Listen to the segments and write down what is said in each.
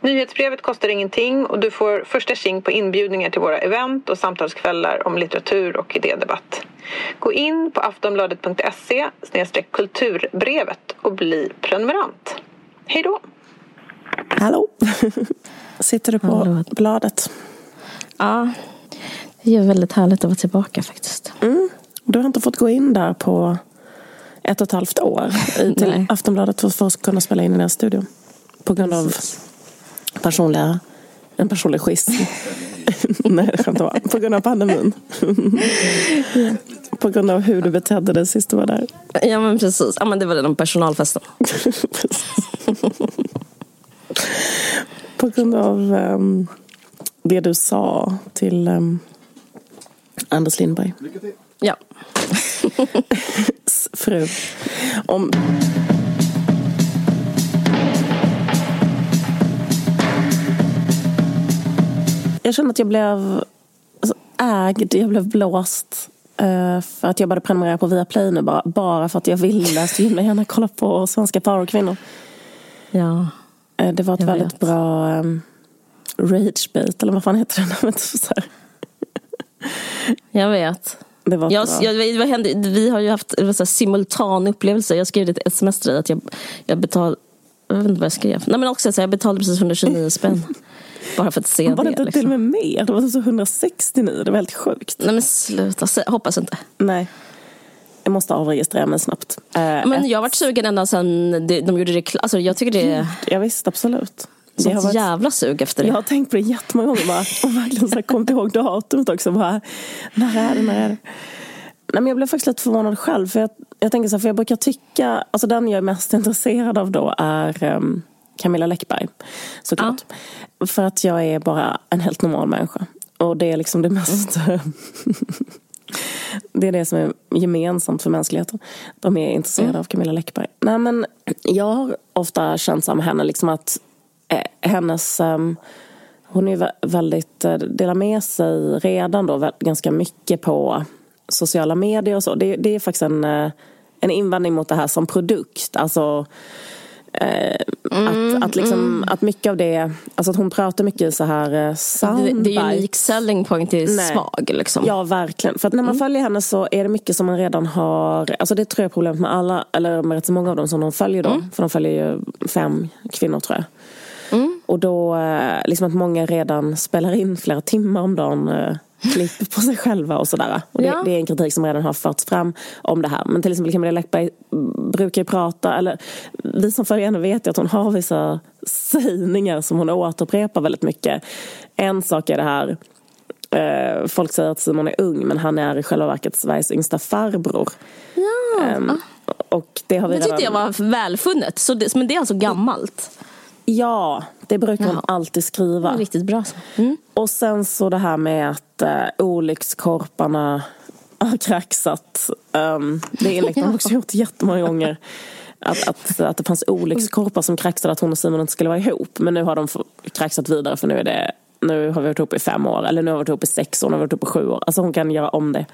Nyhetsbrevet kostar ingenting och du får första tjing på inbjudningar till våra event och samtalskvällar om litteratur och idédebatt. Gå in på aftonbladet.se kulturbrevet och bli prenumerant. Hej då! Hallå! Sitter du på Hallå. bladet? Ja, det är väldigt härligt att vara tillbaka faktiskt. Mm. Du har inte fått gå in där på ett och ett halvt år till Aftonbladet för att kunna spela in i den här studion. På grund Precis. Personliga, en personlig schism. Nej, skämt På grund av pandemin. På grund av hur du betedde dig sist du var där. Ja men precis. Ja, men det var den personalfesten. På grund av um, det du sa till um, Anders Lindberg. Ja. Fru. Om... Jag känner att jag blev alltså, ägd, jag blev blåst uh, för att jag började prenumerera på Viaplay nu bara, bara för att jag ville så himla gärna kolla på svenska powerkvinnor. Ja. Uh, det var ett väldigt vet. bra um, ragebait, eller vad fan heter det? jag vet. Det var jag, jag, vad hände? Vi har ju haft en simultan upplevelse. Jag skrev ett sms till dig att jag, jag betal, jag vet inte vad jag skrev. Nej, men också, så jag betalade precis 129 spänn. Bara för att se det. Var det inte liksom. till och med mer? Det var så 169. Det var helt sjukt. Nej men sluta, hoppas inte. Nej. Jag måste avregistrera mig snabbt. Uh, men ett... jag har varit sugen ända sedan de gjorde det alltså, Jag tycker det... Ja, visst, absolut. Sånt varit... jävla sug efter det. Jag har tänkt på det jättemånga gånger bara, och verkligen så här, kommit ihåg datumet också. Bara, när är det, när är det? Nej, men jag blev faktiskt lite förvånad själv. För jag, jag tänker så här, för jag brukar tycka, alltså den jag är mest intresserad av då är um, Camilla Läckberg. Såklart. För att jag är bara en helt normal människa. Och det är liksom det mest... Mm. det är det som är gemensamt för mänskligheten. De är intresserade mm. av Camilla Läckberg. Nej, men jag har ofta känt med henne liksom att eh, hennes... Um, hon är väldigt, eh, delar med sig redan då ganska mycket på sociala medier och så. Det, det är faktiskt en, eh, en invändning mot det här som produkt. Alltså Eh, mm, att, att, liksom, mm. att mycket av det, alltså att hon pratar mycket så här soundbites. Det, det är ju unik selling point är svag liksom. Ja verkligen, för att när man mm. följer henne så är det mycket som man redan har, alltså det tror jag är problemet med alla, eller med rätt så många av dem som de följer då, mm. för de följer ju fem kvinnor tror jag. Mm. Och då, eh, liksom att många redan spelar in flera timmar om dagen eh, klipp på sig själva och sådär. Och det, ja. det, är en kritik som redan har förts fram om det här. Men till exempel Camilla Läckberg brukar ju prata, eller vi som följer henne vet ju att hon har vissa sägningar som hon återupprepar väldigt mycket. En sak är det här eh, Folk säger att Simon är ung men han är i själva verket Sveriges yngsta farbror. Ja. Um, och det har vi det tyckte redan... jag var välfunnet, så det, men det är alltså gammalt? Ja, det brukar Jaha. hon alltid skriva. riktigt bra. Mm. Och sen så det här med att uh, olyckskorparna har kraxat. Um, det har hon också gjort jättemånga gånger. Att, att, att det fanns olyckskorpar som kraxade att hon och Simon inte skulle vara ihop. Men nu har de kraxat vidare för nu är det nu har vi varit ihop i fem år, eller nu har vi varit ihop i sex år, nu har vi varit ihop i sju år. Alltså hon kan göra om det.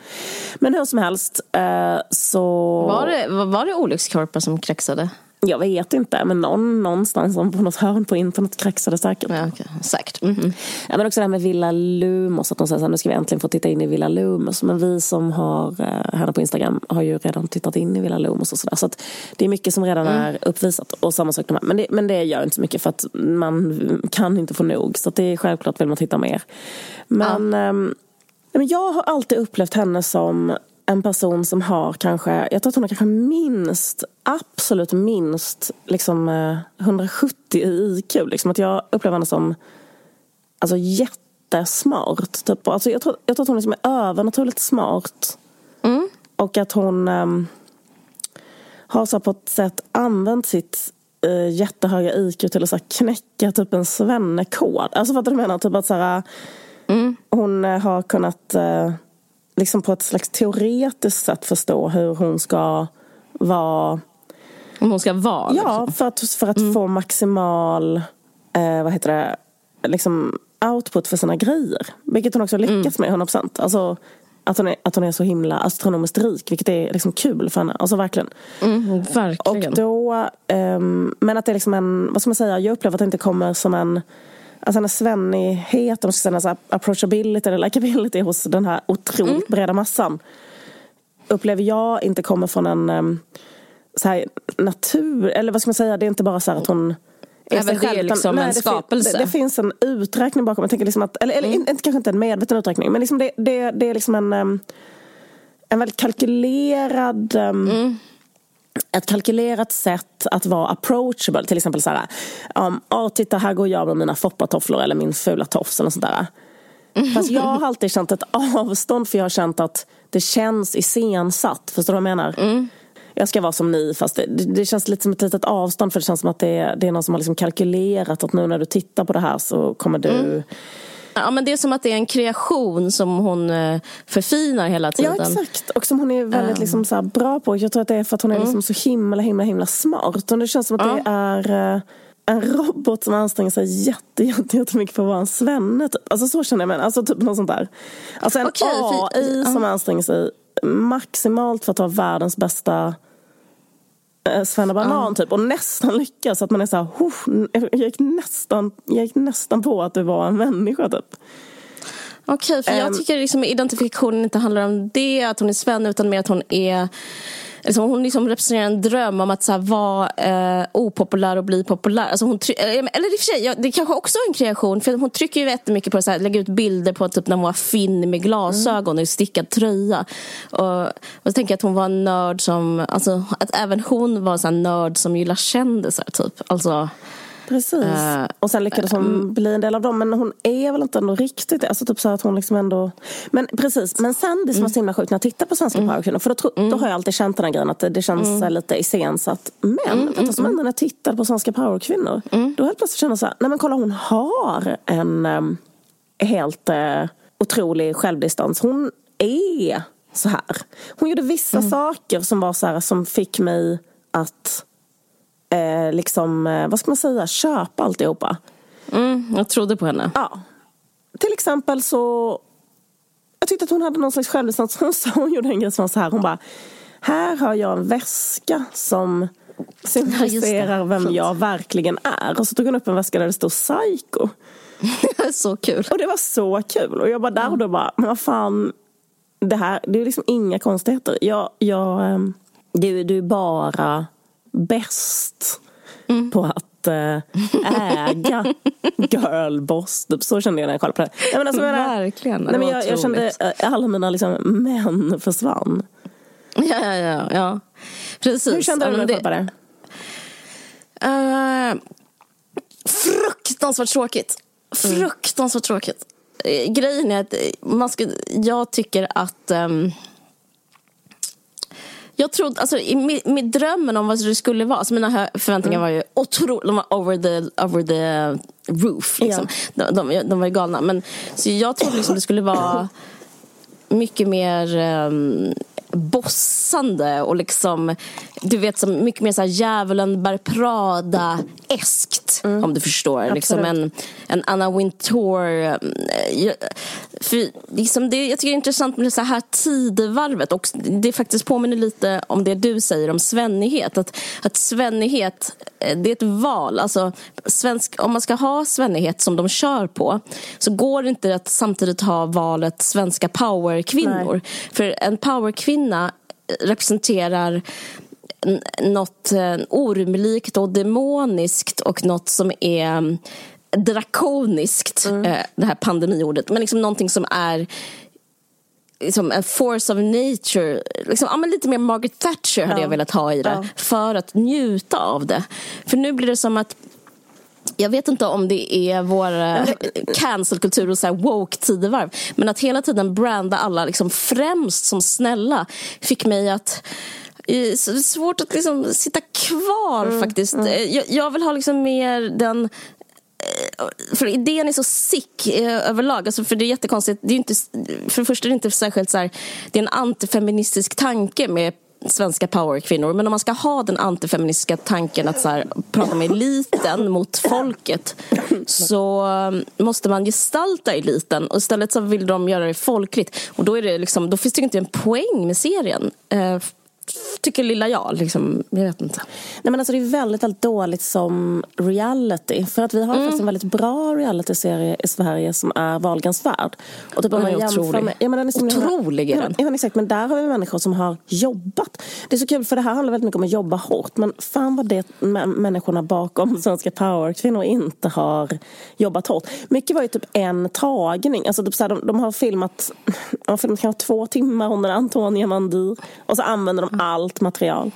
Men hur som helst uh, så... Var det, var det olyckskorpar som kraxade? Jag vet inte, men någon, någonstans på något hörn på internet kraxade säkert. Ja, okay. Säkert. Mm -hmm. ja, men också det här med Villa Lumos, att de säger så här, nu ska vi äntligen få titta in i Villa Lumos. Men vi som har eh, henne på Instagram har ju redan tittat in i Villa Lumos och sådär. Så att det är mycket som redan mm. är uppvisat. Och samma sak de här. Men det, men det gör inte så mycket för att man kan inte få nog. Så det är självklart vill man titta mer. Men, ja. ähm, jag har alltid upplevt henne som en person som har kanske, jag tror att hon har kanske minst, absolut minst liksom 170 eh, i IQ. Liksom att jag upplever henne som alltså, jättesmart. Typ. Alltså, jag, tror, jag tror att hon liksom är övernaturligt smart. Mm. Och att hon um, har så på ett sätt använt sitt uh, jättehöga IQ till att så här, knäcka typ en svennekod. Alltså fattar du vad jag menar? Typ att så här, mm. hon uh, har kunnat uh, liksom på ett slags teoretiskt sätt förstå hur hon ska vara Om hon ska vara? Ja, liksom. för att, för att mm. få maximal, eh, vad heter det, liksom output för sina grejer. Vilket hon också lyckats mm. med 100%. Alltså, att hon, är, att hon är så himla astronomiskt rik, vilket är liksom kul för henne. Alltså verkligen. Mm, verkligen. Och då, um, men att det är liksom en, vad ska man säga, jag upplever att det inte kommer som en Alltså en svennighet, och alltså approachability eller likability hos den här otroligt mm. breda massan. Upplever jag inte kommer från en um, så här, natur, eller vad ska man säga, det är inte bara så att hon Även det är liksom nej, en skapelse. Det, det, finns en uträkning bakom. Jag tänker liksom att, eller, eller mm. inte, kanske inte en medveten uträkning, men liksom det, det, det är liksom en, en väldigt kalkylerad mm. Ett kalkylerat sätt att vara approachable. Till exempel så här, um, oh, titta här går jag med mina foppatofflor eller min fula tofs eller sånt där. Fast jag har alltid känt ett avstånd för jag har känt att det känns iscensatt. Förstår du vad jag menar? Mm jag ska vara som ni fast det, det, känns lite som ett litet avstånd för det känns som att det är, det är någon som har liksom kalkylerat att nu när du tittar på det här så kommer du mm. Ja, men det är som att det är en kreation som hon eh, förfinar hela tiden. Ja, exakt. Och som hon är väldigt um. liksom, så bra på. Jag tror att det är för att hon är mm. liksom så himla, himla, himla smart. Och det känns som att ja. det är eh, en robot som anstränger sig jätte, jätte, jättemycket för att vara en svenne. Typ. Alltså så känner jag mig. Alltså typ något sånt där. Alltså en okay, AI som anstränger sig maximalt för att vara världens bästa eh, Svennebanan uh. typ och nästan lyckas. Att man är så här, jag, gick nästan, jag gick nästan på att du var en människa typ. Okej, okay, för jag um, tycker liksom identifikationen inte handlar om det, att hon är svenne, utan mer att hon är Alltså hon liksom representerar en dröm om att så här, vara eh, opopulär och bli populär. Alltså hon eh, eller i och för sig, ja, det kanske också är en kreation. För hon trycker ju jättemycket på att lägga ut bilder på typ när hon var Finn med glasögon mm. och stickad tröja. Och, och så tänker jag att hon var en nörd som, alltså att även hon var en nörd som gillar kändisar typ. Alltså, Precis. Uh, och sen lyckades hon um, bli en del av dem. Men hon är väl inte ändå riktigt det. Alltså typ så att hon liksom ändå... Men precis. Men sen det som mm. var så himla sjukt när jag tittar på svenska mm. powerkvinnor. För då, tro, mm. då har jag alltid känt den här grejen att det, det känns mm. lite iscensatt. Men mm. vet du som hände när jag tittade på svenska powerkvinnor. Mm. Då helt plötsligt kände jag så här. Nej men kolla hon har en um, helt uh, otrolig självdistans. Hon är så här. Hon gjorde vissa mm. saker som var så här, som fick mig att eh, liksom, eh, vad ska man säga, köpa alltihopa. Mm, jag trodde på henne. Ja. Till exempel så, jag tyckte att hon hade någon slags självdistans. Hon, hon gjorde en grej som var så här, hon bara, här har jag en väska som symboliserar ja, vem jag verkligen är. Och så tog hon upp en väska där det stod Psycho. så kul. Och det var så kul. Och jag bara där och då bara, men vad fan, det här, det är liksom inga konstigheter. Jag, jag, ehm, du, du är bara bäst mm. på att äh, äga girlboss. Typ så kände jag när jag kollade på det. Jag menar, alltså, Verkligen. Nej, men jag, jag kände äh, alla mina liksom, män försvann. Ja, ja, ja. ja. Precis. Hur kände du när du kollade på det? Uh, fruktansvärt tråkigt. Mm. Fruktansvärt mm. tråkigt. Grejen är att man ska, jag tycker att um, jag trodde, alltså, i, med drömmen om vad det skulle vara, alltså mina förväntningar mm. var ju otroligt, de var over the, over the roof. Liksom. Ja. De, de, de, var ju galna. Men, så jag trodde liksom det skulle vara mycket mer um, bossande och liksom, du vet, som mycket mer så här djävulen bär Prada-eskt. Mm. Om du förstår. Liksom en, en Anna Wintour. Eh, för, liksom det, jag tycker det är intressant med det så här tidevarvet. Och det faktiskt påminner lite om det du säger om svennighet. Att, att svennighet, det är ett val. Alltså, svensk, om man ska ha svennighet som de kör på så går det inte att samtidigt ha valet svenska powerkvinnor. För en powerkvinna representerar något eh, ormlikt och demoniskt och något som är mm, drakoniskt, mm. Eh, det här pandemiordet. Men liksom någonting som är liksom en force of nature. Liksom, ja, men lite mer Margaret Thatcher hade ja. jag velat ha i det. Ja. För att njuta av det. För nu blir det som att jag vet inte om det är vår eh, cancelkultur och så woke tidevarv. Men att hela tiden branda alla liksom främst som snälla fick mig att så det är svårt att liksom sitta kvar mm, faktiskt. Mm. Jag, jag, vill ha liksom mer den eh, Eh, för idén är så sick eh, överlag. Alltså för det är jättekonstigt. Det är inte, för det första är det inte särskilt så här, det är en antifeministisk tanke med svenska powerkvinnor. Men om man ska ha den antifeministiska tanken att så här, prata med eliten mot folket så eh, måste man gestalta eliten och istället så vill de göra det folkligt. Och då, är det liksom, då finns det inte en poäng med serien. Tycker lilla jag. Liksom, jag vet inte. Nej, men alltså, det är väldigt, väldigt dåligt som reality. För att vi har mm. faktiskt en väldigt bra reality-serie i Sverige som är Wahlgrens värld. Och typ om man otrolig. Med, ja, men den är otrolig är den. Ja, exakt. Men där har vi människor som har jobbat. Det är så kul för det här handlar väldigt mycket om att jobba hårt. Men fan vad det människorna bakom Svenska powerkvinnor inte har jobbat hårt. Mycket var ju typ en tagning. Alltså, typ så här, de, de, har filmat, de har filmat kanske två timmar under Antonia Mandir. Och så använder de allt material.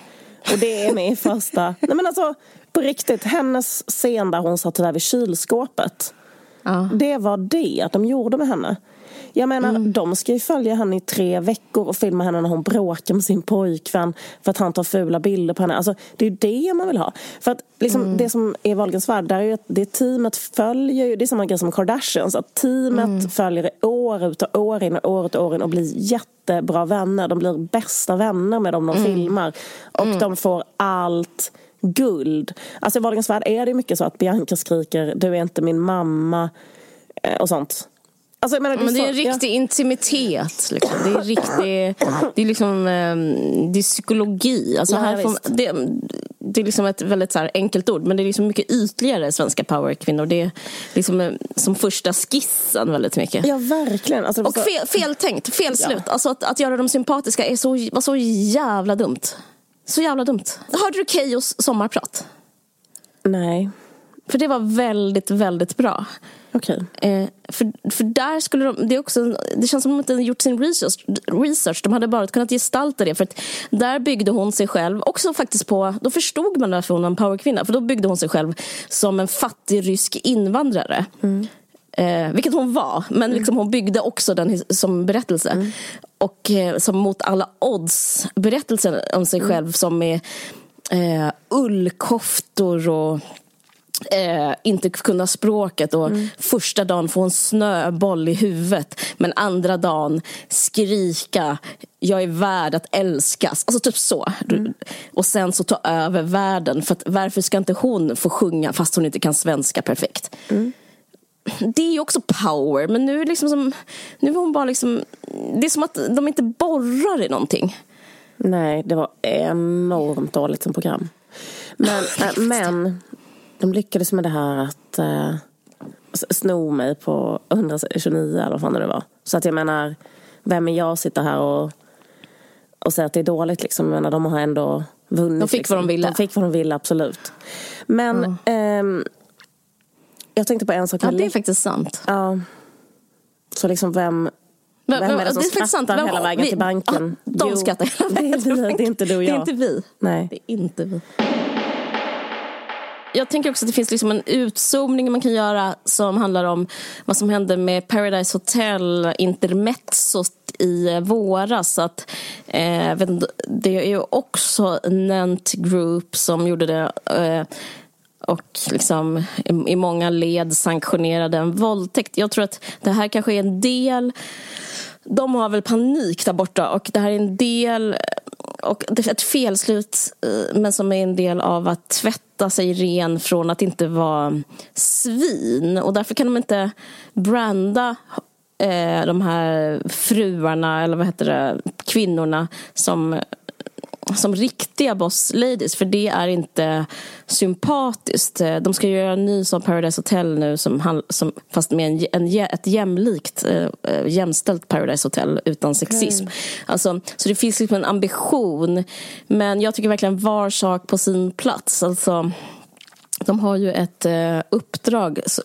Och det är i första... Nej men alltså, på riktigt, hennes scen där hon satt där vid kylskåpet. Ja. Det var det de gjorde med henne. Jag menar, mm. de ska ju följa henne i tre veckor och filma henne när hon bråkar med sin pojkvän för att han tar fula bilder på henne. Alltså, det är ju det man vill ha. För att liksom, mm. det som är Wahlgrens värld, där är att det teamet följer ju, det är samma grej som Kardashians, att teamet mm. följer år ut och år in och år ut och år in och blir jättebra vänner. De blir bästa vänner med dem de mm. filmar. Och mm. de får allt guld. Alltså i Wahlgrens värld är det mycket så att Bianca skriker du är inte min mamma eh, och sånt. Alltså, menar, det, men det är en riktig ja. intimitet. Liksom. Det är riktig, det är liksom ehm, det är psykologi. Alltså, ja, här får, det, det, är liksom ett väldigt så enkelt ord men det är liksom mycket ytligare svenska powerkvinnor. Det är liksom eh, som första skissen väldigt mycket. Ja verkligen. Alltså, Och fel, feltänkt, fel slut. Ja. Alltså, att, att göra dem sympatiska är så, var så jävla dumt. Så jävla dumt. Hörde du Keyyos sommarprat? Nej. För det var väldigt, väldigt bra. Okay. Eh, för, för där skulle de, det, också, det känns som att de inte gjort sin research, research. De hade bara kunnat gestalta det. För att där byggde hon sig själv, också faktiskt på, då förstod man varför hon var en powerkvinna. För då byggde hon sig själv som en fattig rysk invandrare. Mm. Eh, vilket hon var, men liksom hon byggde också den som berättelse. Mm. Och eh, som mot alla odds berättelsen om sig mm. själv som är eh, ullkoftor och Eh, inte kunna språket och mm. första dagen få en snöboll i huvudet men andra dagen skrika jag är värd att älskas. Alltså typ så. Mm. Och sen så ta över världen. För att, varför ska inte hon få sjunga fast hon inte kan svenska perfekt? Mm. Det är ju också power men nu är, liksom som, nu är hon bara liksom Det är som att de inte borrar i någonting. Nej, det var enormt dåligt som program. Men, äh, men de lyckades med det här att eh, sno mig på 129 eller vad fan det var. Så att jag menar, vem är jag att sitta här och, och säga att det är dåligt liksom. Jag menar, de har ändå vunnit. De fick liksom. vad de ville. De fick vad de ville, absolut. Men mm. eh, jag tänkte på en sak. Ja, det är faktiskt sant. Ja. Så liksom vem, vem är det som det skrattar vem, hela vägen vi, till banken? De jo, skrattar hela vägen till banken. Det är inte du och jag. Det är inte vi. Nej. Det är inte vi jag tänker också att det finns liksom en utzoomning man kan göra som handlar om vad som hände med Paradise Hotel intermezzot i våras. Att, eh, det är ju också Nent Group som gjorde det eh, och liksom i, i många led sanktionerade en våldtäkt. Jag tror att det här kanske är en del de har väl panik där borta och det här är en del och ett felslut men som är en del av att tvätta sig ren från att inte vara svin. Och därför kan de inte branda eh, de här fruarna, eller vad heter det, kvinnorna som som riktiga boss ladies för det är inte sympatiskt. De ska göra en ny som Paradise Hotel nu som, som, fast med en, en, ett jämlikt äh, jämställt Paradise Hotel utan sexism. Mm. Alltså, så det finns liksom en ambition men jag tycker verkligen var sak på sin plats. Alltså, de har ju ett äh, uppdrag så,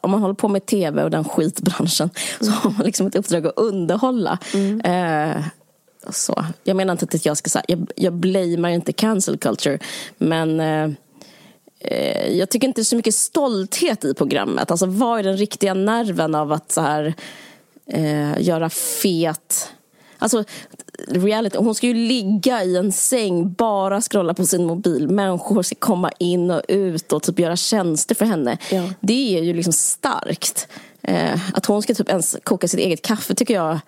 om man håller på med tv och den skitbranschen så har man liksom ett uppdrag att underhålla. Mm. Eh, så. Jag menar inte att jag ska säga, jag, jag blamear inte cancel culture, men eh, eh, jag tycker inte det är så mycket stolthet i programmet. Alltså vad är den riktiga nerven av att så här eh, göra fet Alltså, reality, hon ska ju ligga i en säng, bara scrolla på sin mobil. Människor ska komma in och ut och typ göra tjänster för henne. Ja. Det är ju liksom starkt. Eh, att hon ska typ ens koka sitt eget kaffe tycker jag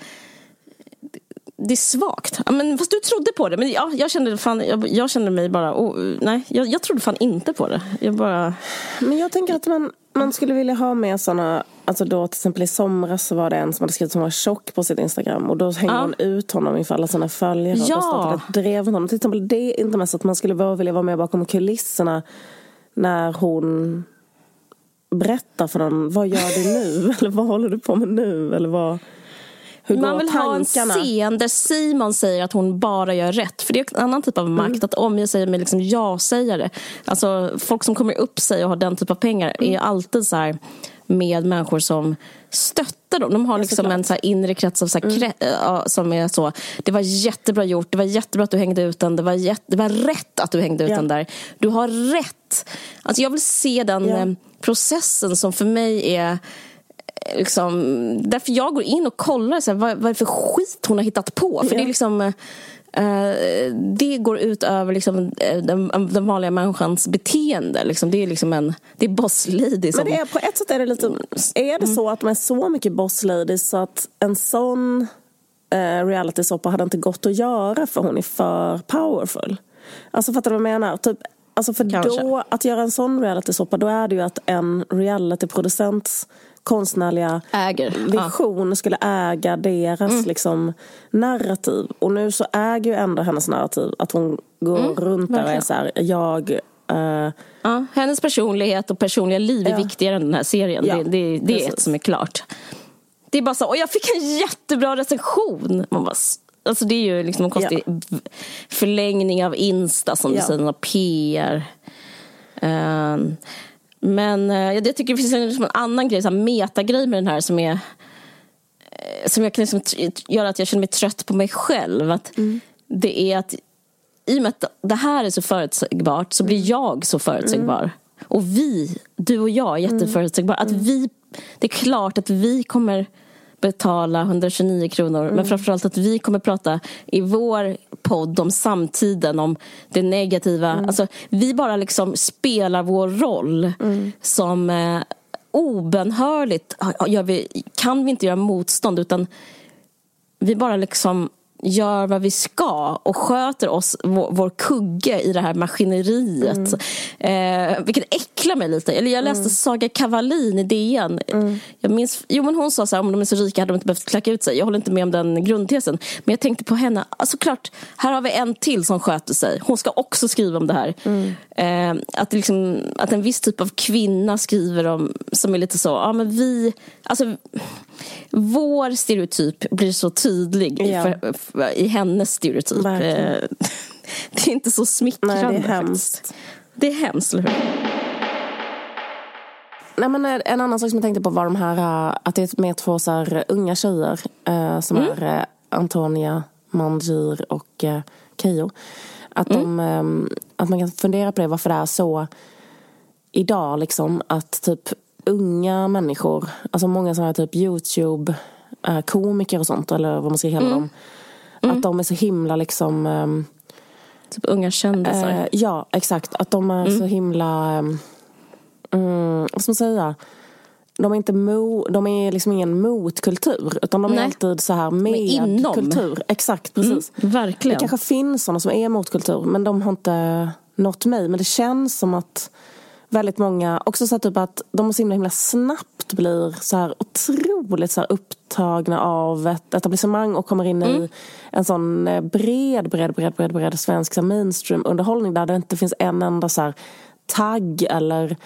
det är svagt. men, fast du trodde på det. Men ja, jag, kände fan, jag, jag kände mig bara... Oh, nej, jag, jag trodde fan inte på det. Jag bara... Men jag tänker att man, man skulle vilja ha med såna... Alltså då till exempel i somras så var det en som hade skrivit som var tjock på sitt Instagram. Och då hängde ja. hon ut honom inför alla sina följare. Ja. Och startade ett drev honom. Till exempel det är inte mest att man skulle vilja vara med bakom kulisserna. När hon berättar för dem. Vad gör du nu? Eller vad håller du på med nu? Eller vad... Hur Man vill tankarna? ha en scen där Simon säger att hon bara gör rätt. För det är en annan typ av makt, mm. att omge sig med liksom ja-sägare. Alltså, folk som kommer upp sig och har den typ av pengar mm. är alltid så här med människor som stöttar dem. De har liksom en så inre krets av så mm. krets, som är så. Det var jättebra gjort, det var jättebra att du hängde ut den, det var, jätte, det var rätt att du hängde ut ja. den där. Du har rätt. Alltså jag vill se den ja. Eh, processen som för mig är liksom, därför jag går in och kollar så här, vad, vad är det för skit hon har hittat på. För ja. det är liksom uh, det går ut över liksom, eh, den, den vanliga människans beteende. Liksom. Det är liksom en det är boss lady. Som... Men är, på ett sätt är det lite... Är det så att de är så mycket boss lady så att en sån uh, reality-soppa hade inte gått att göra för hon är för powerful? Alltså fattar du vad jag menar? Typ, Alltså för Kanske. då, att göra en sån reality-soppa, då är det ju att en reality-producents konstnärliga äger. vision skulle äga deras mm. liksom, narrativ. Och nu så äger ju ändå hennes narrativ att hon går mm, runt där och är så här, jag uh... ja, hennes personlighet och personliga liv är ja. viktigare än den här serien. Ja, det, det, det är ett som är klart. Det är bara så, och jag fick en jättebra recension. Man bara, alltså det är ju liksom en konstig förlängning av Insta som du säger, PR. Um, ehm, men uh, jag tycker det finns en, liksom en annan grej, en metagrej med den här som är eh, som jag kan liksom, gör att jag känner mig trött på mig själv. Att mm. Det är att i och med att det här är så förutsägbart så blir mm. jag så förutsägbar. Mm. Och vi, du och jag, är jätteförutsägbara. Att mm. vi, det är klart att vi kommer betala 129 kronor. Mm. Men framförallt att vi kommer prata i vår podd om samtiden, om det negativa. Mm. Alltså, vi bara liksom spelar vår roll mm. som eh, obenhörligt gör vi, kan vi inte göra motstånd utan vi bara liksom gör vad vi ska och sköter oss, vår, vår kugge i det här maskineriet. Mm. Eh, vilket äcklar mig lite. Eller jag läste mm. Saga Kavalin i DN. Mm. Jag minns, jo, men hon sa så här, om de är så rika hade de inte behövt klacka ut sig. Jag håller inte med om den grundtesen. Men jag tänkte på henne, alltså klart, här har vi en till som sköter sig. Hon ska också skriva om det här. Mm. Eh, att, liksom, att en viss typ av kvinna skriver om, som är lite så, ja men vi, alltså vår stereotyp blir så tydlig ja. för, för, i hennes stereotyp. Verkligen. Eh, det är inte så smickrande. Nej, det är hemskt. Faktiskt. Det är hemskt, eller hur? Nej, men eh, en annan sak som jag tänkte på var de här, eh, att det är med två så här, unga tjejer uh, som mm. är Antonia Manjir och uh, Keyyo. Att, mm. de, um, att man kan fundera på det, varför det är så idag liksom att typ unga människor, alltså många sådana här typ Youtube-komiker och sånt, eller vad man ska kalla mm. dem. Mm. Att de är så himla liksom... Um, typ unga kändisar? Uh, ja, exakt. Att de är mm. så himla... Um, vad ska man säga? De är, inte mo, de är liksom ingen motkultur, utan de Nej. är alltid så här med kultur. Exakt, precis. Mm, verkligen. Det kanske finns sådana som är motkultur, men de har inte nått mig. Men det känns som att väldigt många, också så typ att de så himla, himla snabbt blir så här otroligt så här upptagna av ett etablissemang och kommer in mm. i en sån eh, bred, bred, bred, bred, bred svensk mainstream-underhållning där det inte finns en enda så här tagg eller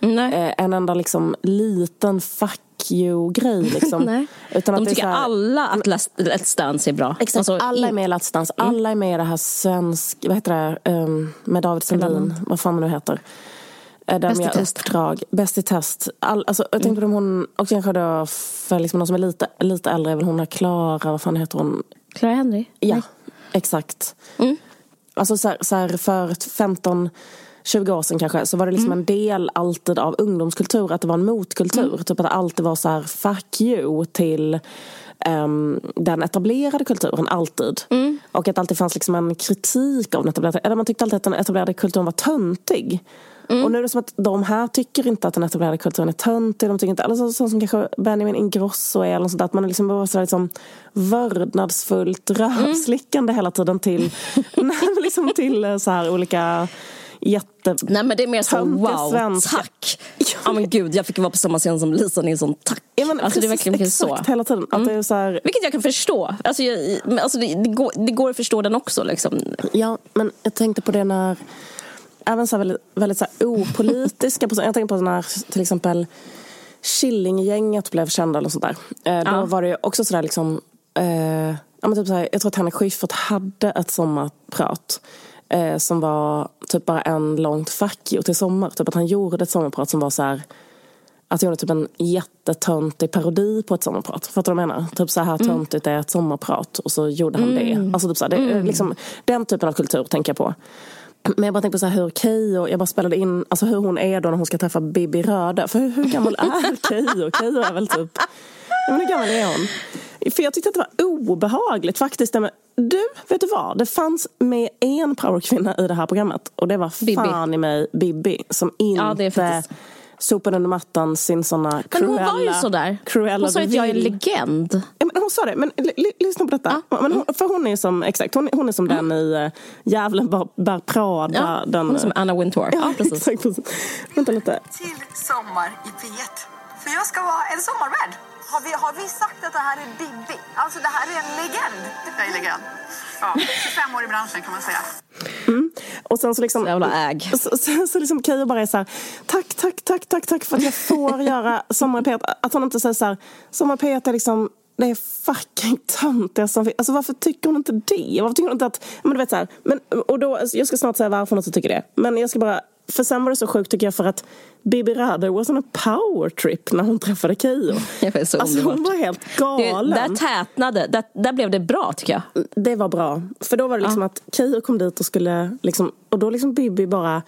eh, en enda liksom liten fuck you-grej. Liksom. Utan de tycker här, alla att Let's Dance är bra. Exakt, alltså, alla är med i Let's Dance. Mm. Alla är med i det här svensk, vad heter det, um, med David Sundin, vad fan det nu heter. Där Bäst i test. Uppdrag. Bäst i test. All, alltså, jag tänkte mm. på hon, och kanske då för liksom någon som är lite, lite äldre, är väl hon här Klara, vad fan heter hon? Clara Henry? Ja, Nej. exakt. Mm. Alltså så här, så här, för 15 20 år sedan kanske, så var det liksom mm. en del alltid av ungdomskultur, att det var en motkultur. Mm. Typ att det alltid var så här, fuck you till um, den etablerade kulturen, alltid. Mm. Och att det alltid fanns liksom en kritik av den etablerade, eller man tyckte alltid att den etablerade kulturen var töntig. Mm. Och nu är det som att de här tycker inte att den etablerade kulturen är töntig. De tycker inte, eller så, så som kanske Benjamin Ingrosso är. Eller sånt där, att man är liksom bara så liksom vördnadsfullt rövslickande mm. hela tiden till, liksom till eh, så här olika jätte... Nej men det är mer så wow, svenska. tack! Ja oh, men gud, jag fick vara på samma scen som Lisa Nilsson, tack! Ja, men alltså, det är verkligen exakt så. hela tiden. Att mm. det är så här... Vilket jag kan förstå. Alltså, jag, alltså det, det, går, det går att förstå den också. Liksom. Ja, men jag tänkte på det när även så väldigt, väldigt så opolitiska personer. Jag tänker på när till exempel Killinggänget blev kända eller sånt där. Eh, då var det också sådär liksom eh, ja, men typ så jag tror att Henrik Schyffert hade ett sommarprat eh, som var typ bara en långt fuck you till sommar. Typ att han gjorde ett sommarprat som var så här att han gjorde typ en jättetöntig parodi på ett sommarprat. Fattar du vad jag menar? Typ så här mm. töntigt är ett sommarprat och så gjorde han mm. det. Alltså typ så här, det, mm. liksom, den typen av kultur tänker jag på. Men jag bara tänkte på så här hur Keyyo, jag bara spelade in alltså hur hon är då när hon ska träffa Bibi Röde. För hur, hur gammal är Keyyo? Keyyo är väl typ, ja men hur gammal är hon? För jag tyckte att det var obehagligt faktiskt. Du, vet du vad? Det fanns med en powerkvinna i det här programmet. Och det var Bibi. fan i mig Bibi. Som inte ja, sopade under mattan sin såna Cruella. Men hon var ju sådär. Cruella hon sa att jag är en legend. Ja, men hon sa det, men lyssna på detta. Ja. Men hon, för hon är som, exakt, hon, hon är som mm. den i uh, Djävulen bär Prada. Ja, den, hon är som Anna Wintour. Ja, ja precis. Exakt, precis. Vänta lite. Till Sommar i P1. För jag ska vara en sommarvärd. Har vi, har vi sagt att det här är Bibi? Alltså det här är en legend. Jag är legend. Ja, 25 år i branschen kan man säga. Mm. Och sen så liksom... Så jävla äg. Så, så, så liksom Keyyo bara är så här, tack, tack, tack, tack, tack för att jag får göra Sommar i P1. Att hon inte säger så här, Sommar i P1 är liksom det är fucking töntiga som Alltså varför tycker hon inte det? Varför tycker hon inte att... Men du vet så här, men, och då, jag ska snart säga varför hon inte tycker det. Men jag ska bara för sen var det så sjukt tycker jag för att Bibi Rada was on a power trip när hon träffade Keyyo. alltså hon var helt galen. Det, där tätnade, där, där blev det bra tycker jag. Det var bra. För då var det liksom ja. att Keyyo kom dit och skulle liksom, och då liksom Bibi bara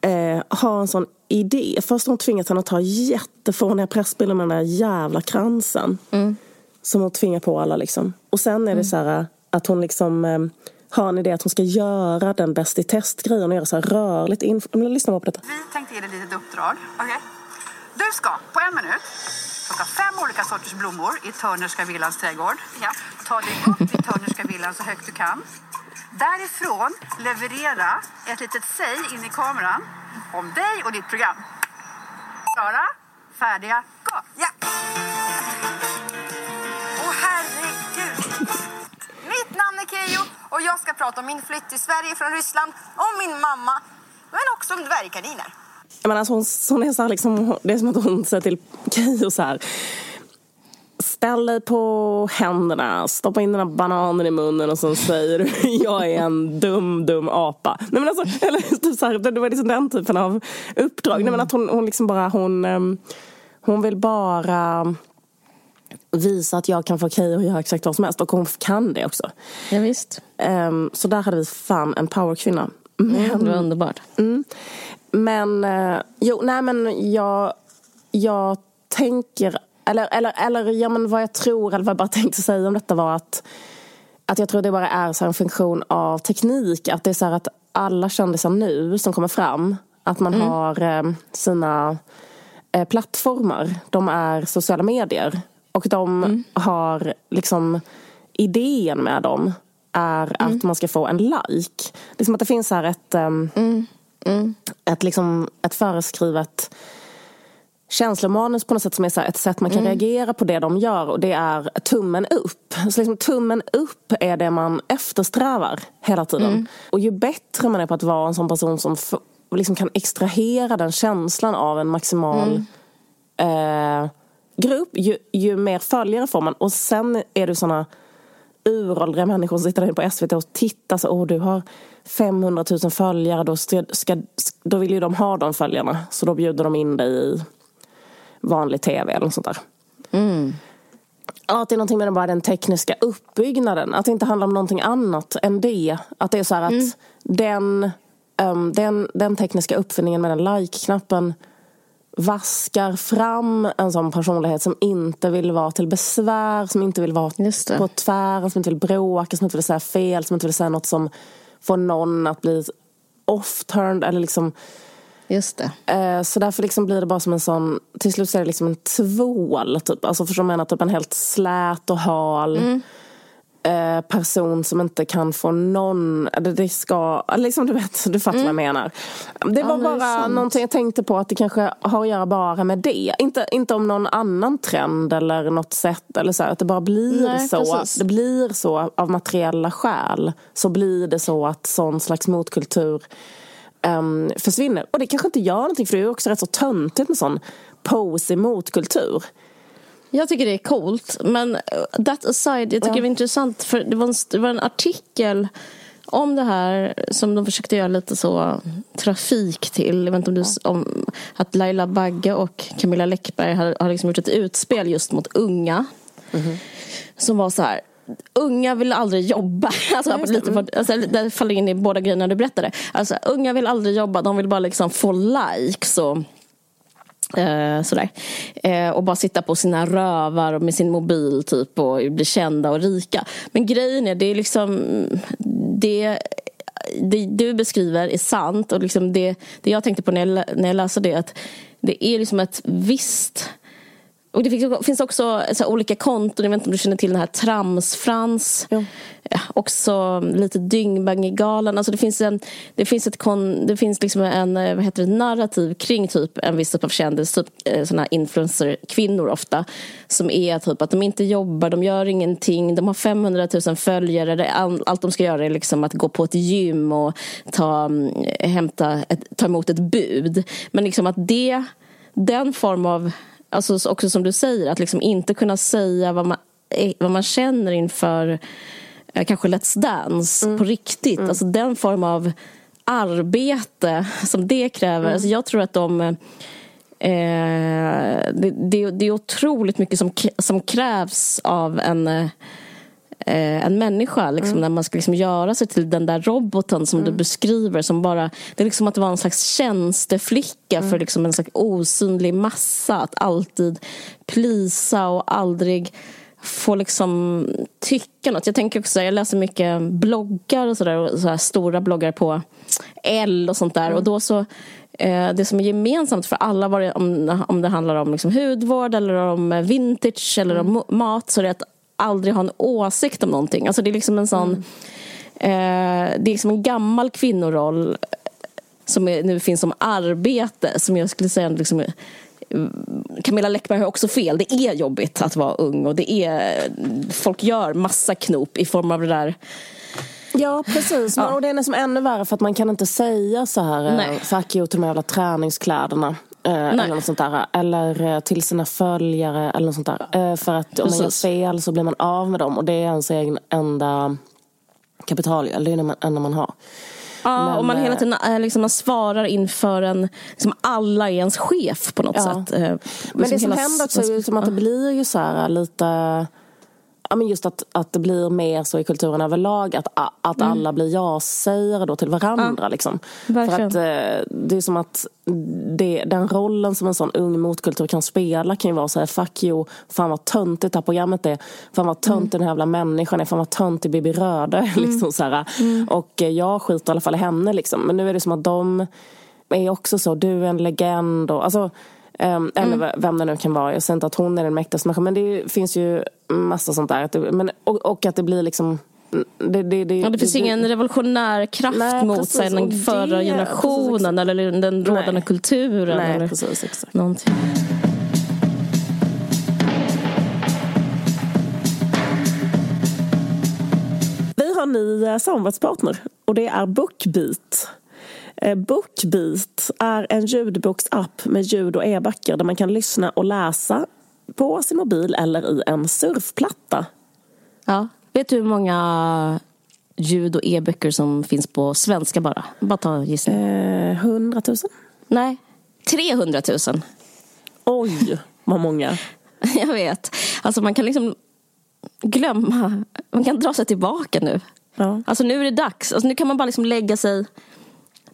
eh, ha en sån idé. Först har hon tvingat henne att ta jättefåniga pressbilder med den där jävla kransen. Mm. Som hon tvingar på alla liksom. Och sen är det mm. så här att hon liksom eh, har en idé att hon ska göra den Bäst i test-grejen och göra så här rörligt info. Lyssna bara på detta. Vi tänkte ge dig ett litet uppdrag. Okay. Du ska på en minut plocka fem olika sorters blommor i Törnerska villans trädgård. Ja. Ta dig upp i Törnerska villan så högt du kan. Därifrån leverera ett litet säg in i kameran om dig och ditt program. Klara, färdiga, och jag ska prata om min flytt till Sverige från Ryssland, om min mamma, men också om dvärgkaniner. Men alltså hon, hon är så här liksom, det är som att hon säger till Keyyo så här Ställ dig på händerna, stoppa in den här bananen i munnen och så säger du jag är en dum, dum apa. Nej, men alltså, eller, typ så här, det var liksom den typen av uppdrag. Mm. Nej, men att hon, hon liksom bara, hon, ehm, hon vill bara visa att jag kan få okej att göra exakt vad som helst. Och hon kan det också. Ja, visst. Um, så där hade vi fan en powerkvinna. Men, mm, det var underbart. Mm, men, uh, jo, nej men jag, jag tänker, eller, eller, eller ja, men vad jag tror, eller vad jag bara tänkte säga om detta var att att jag tror det bara är så en funktion av teknik. Att det är så att alla kändisar nu som kommer fram, att man mm. har eh, sina eh, plattformar. De är sociala medier. Och de mm. har liksom idén med dem är mm. att man ska få en like. Det är som att det finns här ett, um, mm. ett, liksom, ett föreskrivet känslomanus på något sätt som är så ett sätt man kan mm. reagera på det de gör och det är tummen upp. Så liksom, tummen upp är det man eftersträvar hela tiden. Mm. Och ju bättre man är på att vara en sån person som liksom kan extrahera den känslan av en maximal mm. eh, grupp, ju, ju mer följare får man. Och sen är det såna uråldriga människor som sitter där på SVT och tittar så, åh du har 500 000 följare, då, ska, då vill ju de ha de följarna. Så då bjuder de in dig i vanlig tv eller något sånt där. Mm. Att det är någonting med bara den tekniska uppbyggnaden. Att det inte handlar om någonting annat än det. Att det är så här att mm. den um, den, den tekniska uppfinningen med den like-knappen vaskar fram en sån personlighet som inte vill vara till besvär, som inte vill vara på tvären, som inte vill bråka, som inte vill säga fel, som inte vill säga något som får någon att bli off-turned eller liksom Just det. Eh, så därför liksom blir det bara som en sån, till slut så är det liksom en tvål typ. Alltså förstår du menar? Typ en helt slät och hal. Mm. Eh, person som inte kan få någon, det, det ska, liksom du vet, du fattar mm. vad jag mm. menar. Det var ja, bara det någonting jag tänkte på att det kanske har att göra bara med det. Inte, inte om någon annan trend eller något sätt eller så, att det bara blir Nej, så. Precis. Det blir så av materiella skäl. Så blir det så att sån slags motkultur um, försvinner. Och det kanske inte gör någonting för det är också rätt så töntigt med sån pose motkultur. Jag tycker det är coolt. Men uh, that aside, jag tycker ja. det var intressant för det var, en, det var en artikel om det här som de försökte göra lite så trafik till. Jag vet inte om, du, om att Laila Bagge och Camilla Läckberg har, har liksom gjort ett utspel just mot unga. Mm -hmm. Som var så här unga vill aldrig jobba. Alltså, ja, lite för, alltså, det faller in i båda grejerna du berättade. Alltså, unga vill aldrig jobba, de vill bara liksom få likes och eh, sådär. Eh, och bara sitta på sina rövar med sin mobil typ och bli kända och rika. Men grejen är, det är liksom det det du beskriver är sant och liksom det, det jag tänkte på när jag, när jag läste det att det är liksom ett visst och det finns också så olika konton, jag vet inte om du känner till den här Tramsfrans. Ja. också lite Dyngbaggegalan. Alltså det finns, en, det finns, ett kon, det finns liksom en vad heter det, narrativ kring typ en viss typ av kändis, typ eh, såna influencer-kvinnor ofta. Som är typ att de inte jobbar, de gör ingenting, de har 500 000 följare. Allt de ska göra är liksom att gå på ett gym och ta, mm, hämta ett, ta emot ett bud. Men liksom att det, den form av alltså också som du säger, att liksom inte kunna säga vad man, eh, vad man känner inför eh, kanske Let's Dance mm. på riktigt. Mm. Alltså den form av arbete som det kräver. Mm. Alltså jag tror att de eh, det, det, det, är otroligt mycket som, som krävs av en eh, en människa. Liksom, mm. När man ska liksom göra sig till den där roboten som mm. du beskriver. Som bara, det är liksom att vara en slags tjänsteflicka mm. för liksom en slags osynlig massa. Att alltid plisa och aldrig få liksom tycka något. Jag tänker också, jag läser mycket bloggar och sådär. Så stora bloggar på L och sånt där. Mm. Och då så eh, det som är gemensamt för alla, om, om det handlar om liksom hudvård eller om vintage eller om mm. mat, så är det att aldrig ha en åsikt om någonting. Alltså det är liksom en sån... Mm. Eh, det är liksom en gammal kvinnoroll som är, nu finns som arbete som jag skulle säga liksom, Camilla Läckberg har också fel. Det är jobbigt att vara ung och det är folk gör massa knop i form av det där Ja, precis. Ja. Och det är nästan ännu värre för att man kan inte säga så här eh, Nej. fuck you till de jävla träningskläderna. Eh, eller något sånt där. Eller eh, till sina följare eller något sånt där. Eh, för att om man gör fel så blir man av med dem och det är ens egen enda kapital, eller det är det enda man har. Ja, Men, och man hela tiden liksom, man svarar inför en, liksom alla är ens chef på något ja. sätt. Men liksom det som händer också är ju som att det blir ju så här lite ja, men just att, att det blir mer så i kulturen överlag att, att mm. alla blir ja-sägare då till varandra. Ja, liksom. För att eh, det är som att det, den rollen som en sån ung motkultur kan spela kan ju vara så här, fuck you, fan vad töntigt det här programmet är, fan vad tönt mm. den här jävla människan är, fan vad töntig Bibi Röde mm. liksom så här. Mm. Och eh, jag skiter i alla fall i henne liksom. Men nu är det som att de är också så, du är en legend och alltså Um, eller mm. vem det nu kan vara. Jag säger inte att hon är den mäktigaste människan. Men det finns ju massa sånt där. Att det, men, och, och, att det blir liksom... Det, det, det, ja, det finns ingen revolutionär kraft nej, mot precis, sig, den förra generationen precis, eller den rådande nej. kulturen. Nej, eller precis, exakt. Någonting. Vi har en ny eh, samarbetspartner och det är Bookbeat. Eh, Bookbeat är en ljudboksapp med ljud och e-böcker där man kan lyssna och läsa på sin mobil eller i en surfplatta. Ja. Vet du hur många ljud och e-böcker som finns på svenska bara? Bara ta gissning. Eh, 100 000? Nej, 300 000. Oj, vad många. Jag vet. Alltså man kan liksom glömma. Man kan dra sig tillbaka nu. Ja. Alltså nu är det dags. Alltså nu kan man bara liksom lägga sig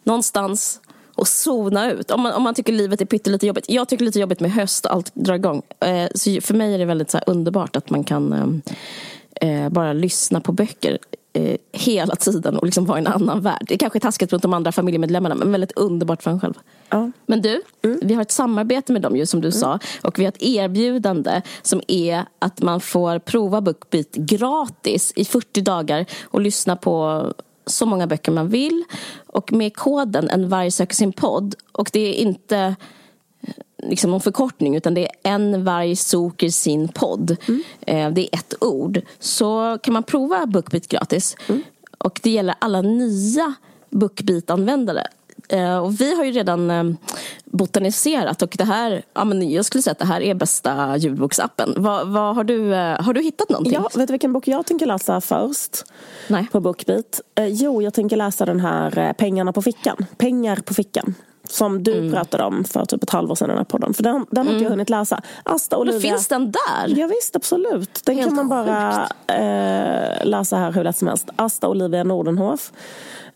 någonstans och zona ut. Om man, om man tycker livet är pyttelite jobbigt. Jag tycker lite jobbigt med höst och allt drar igång. Eh, så för mig är det väldigt så underbart att man kan eh, eh, bara lyssna på böcker eh, hela tiden och liksom vara i en annan värld. Det är kanske är taskigt mot de andra familjemedlemmarna men väldigt underbart för en själv. Ja. Men du, mm. vi har ett samarbete med dem ju som du mm. sa och vi har ett erbjudande som är att man får prova BookBeat gratis i 40 dagar och lyssna på så många böcker man vill och med koden En varg söker sin podd och det är inte liksom någon förkortning utan det är en varg soker sin podd. Mm. Eh, det är ett ord. Så kan man prova BookBeat gratis. Mm. Och det gäller alla nya BookBeat-användare. Eh, och vi har ju redan eh, botaniserat och det här, ja, men jag skulle säga att det här är bästa ljudboksappen. Vad, vad har, du, har du hittat någonting? Ja, vet du vilken bok jag tänker läsa först? Nej. På BookBeat? jo, jag tänker läsa den här Pengarna på fickan. Pengar på fickan. Som du mm. pratade om för typ ett halvår sedan i den här podden. För den, den har inte jag mm. hunnit läsa. Asta Olivia. Men finns den där? Ja, visst, absolut. Den Helt kan man bara eh, läsa här hur lätt som helst. Asta Olivia Nordenhof.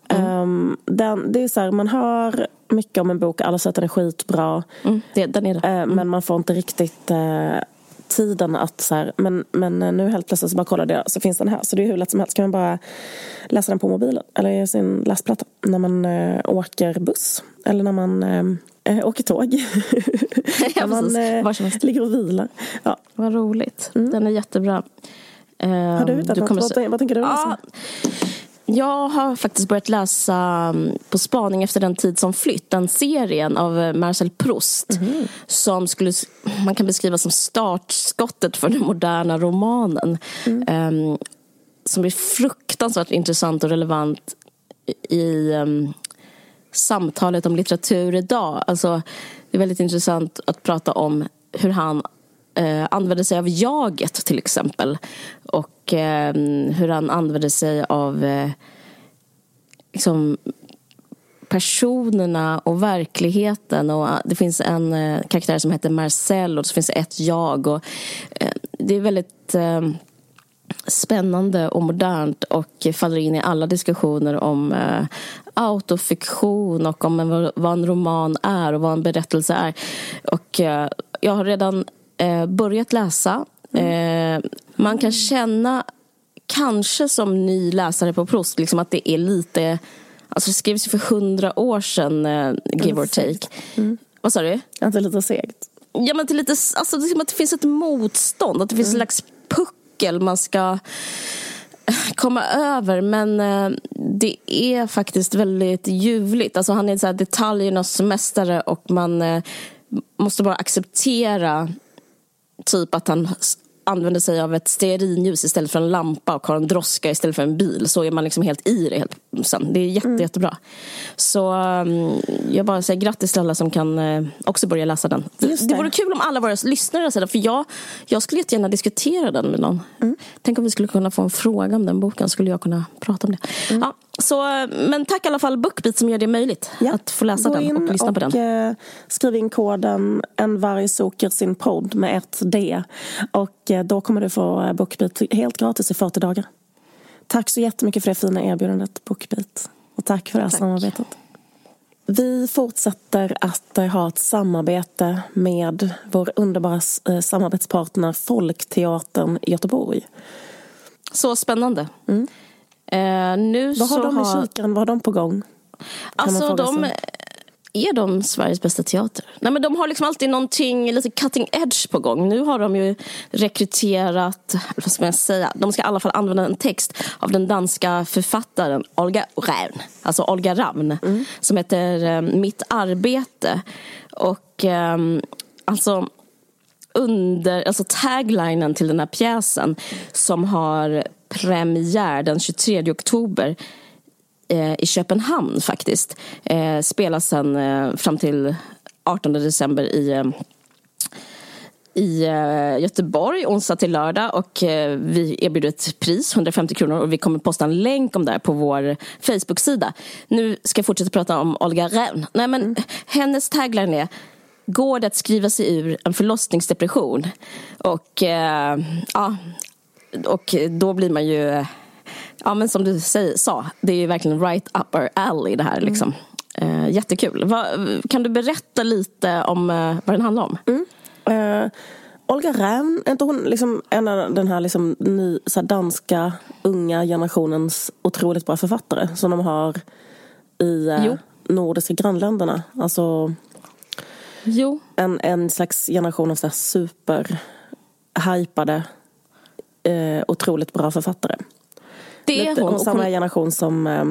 Mm. Um, den, det är så här, man hör mycket om en bok, alla säger att den är skitbra. Mm, det, den är det. Uh, men man får inte riktigt uh, tiden att så här, men, men nu helt plötsligt så bara kollade jag så finns den här. Så det är hur lätt som helst. kan man bara läsa den på mobilen eller i sin läsplatta när man äh, åker buss eller när man äh, åker tåg. när man äh, ligger och vilar. Ja. Vad roligt. Mm. Den är jättebra. Har du hittat något? Vad, vad tänker du? Ja, jag har faktiskt börjat läsa mm, På spaning efter den tid som flytt, den serien av eh, Marcel Proust mm. som skulle, man kan beskriva som startskottet för den moderna romanen. Mm. Um, som är fruktansvärt intressant och relevant i um, samtalet om litteratur idag. Alltså, det är väldigt intressant att prata om hur han eh, använder sig av jaget till exempel. Och eh, hur han använder sig av eh, liksom, personerna och verkligheten. Och det finns en eh, karaktär som heter Marcel och så finns ett jag. Och, eh, det är väldigt eh, spännande och modernt och faller in i alla diskussioner om eh, autofiktion och om en, vad en roman är och vad en berättelse är. Och eh, jag har redan eh, börjat läsa. Mm. Man kan känna, kanske som ny läsare på Proust, liksom att det är lite... Alltså det skrevs ju för hundra år sedan, eh, give or take. Mm. Vad sa du? Att det är lite segt. Ja, men det, är lite, alltså, det, att det finns ett motstånd, att det finns mm. en slags puckel man ska komma över. Men eh, det är faktiskt väldigt ljuvligt. Alltså, han är så här detaljernas mästare och man eh, måste bara acceptera typ att han använder sig av ett stearinljus istället för en lampa och har en droska istället för en bil så är man liksom helt i det sen. Det är jätte, mm. jättebra. Så um, jag bara säger grattis till alla som kan uh, också börja läsa den. Det. det vore kul om alla våra lyssnare läser den för jag, jag skulle jättegärna diskutera den med någon. Mm. Tänk om vi skulle kunna få en fråga om den boken, skulle jag kunna prata om det. Mm. Ja, så, men tack i alla fall Bookbeat som gör det möjligt ja. att få läsa Gå den och lyssna och, på den. Eh, skriv in koden En varg soker sin podd med ett D. Och eh, då kommer du få eh, Bookbeat helt gratis i 40 dagar. Tack så jättemycket för det fina erbjudandet Bookbeat. Och tack för det här tack. samarbetet. Vi fortsätter att ha ett samarbete med vår underbara samarbetspartner Folkteatern i Göteborg. Så spännande. Mm. Eh, nu vad har de i har... kikaren? Vad har de på gång? alltså de... Är de Sveriges bästa teater? Nej, men de har liksom alltid någonting lite cutting edge på gång. Nu har de ju rekryterat, vad ska man säga, de ska i alla fall använda en text av den danska författaren Olga Ravn, alltså Olga Ravn, mm. som heter eh, Mitt arbete. Och eh, alltså under, alltså taglinen till den här pjäsen som har premiär den 23 oktober i Köpenhamn faktiskt. Eh, spelas sen eh, fram till 18 december i eh, i eh, Göteborg onsdag till lördag och eh, vi erbjuder ett pris, 150 kronor och vi kommer posta en länk om det här på vår Facebook-sida. Nu ska jag fortsätta prata om Olga Rävn. Nej men mm. hennes tagline är Går det att skriva sig ur en förlossningsdepression? Och eh, ja, och då blir man ju, ja men som du säger, sa, det är ju verkligen right up our alley det här liksom. Eh, jättekul. Va, kan du berätta lite om eh, vad den handlar om? Mm. Eh, Olga Rävn, är inte hon liksom en av den här, liksom, ny, här danska unga generationens otroligt bra författare som de har i eh, nordiska grannländerna? Alltså, jo. En, en slags generation av så super hypade, eh, otroligt bra författare. Det är Lite, hon. hon samma generation som eh,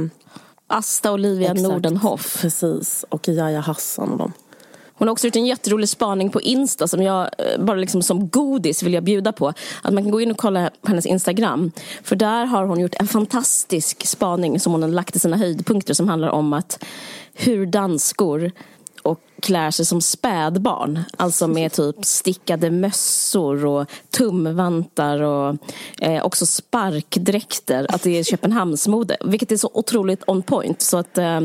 Asta Olivia exakt, Nordenhoff. Precis, och Jaja Hassan och dem. Hon har också gjort en jätterolig spaning på Insta som jag eh, bara liksom som godis vill jag bjuda på. Att man kan gå in och kolla på hennes Instagram. För där har hon gjort en fantastisk spaning som hon har lagt i sina höjdpunkter som handlar om att hur danskor och klär sig som spädbarn. Alltså med typ stickade mössor och tumvantar och eh, också sparkdräkter. Att det är Köpenhamnsmode. Vilket är så otroligt on point. Så att, eh,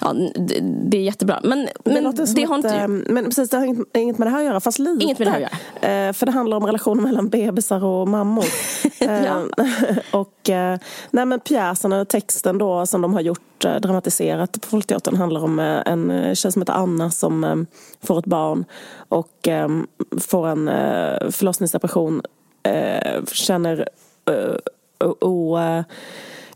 ja, det, det, är jättebra. Men, men det, det har ett, inte... Men precis, det har inget, inget med det här att göra. Fast lite. Inget med det här att göra. Eh, för det handlar om relationen mellan bebisar och mammor. ja. och nej, men pjäsen, texten då som de har gjort dramatiserat på Folkteatern handlar om en tjej som heter Anna som eh, får ett barn och eh, får en eh, förlossningsdepression. känner o,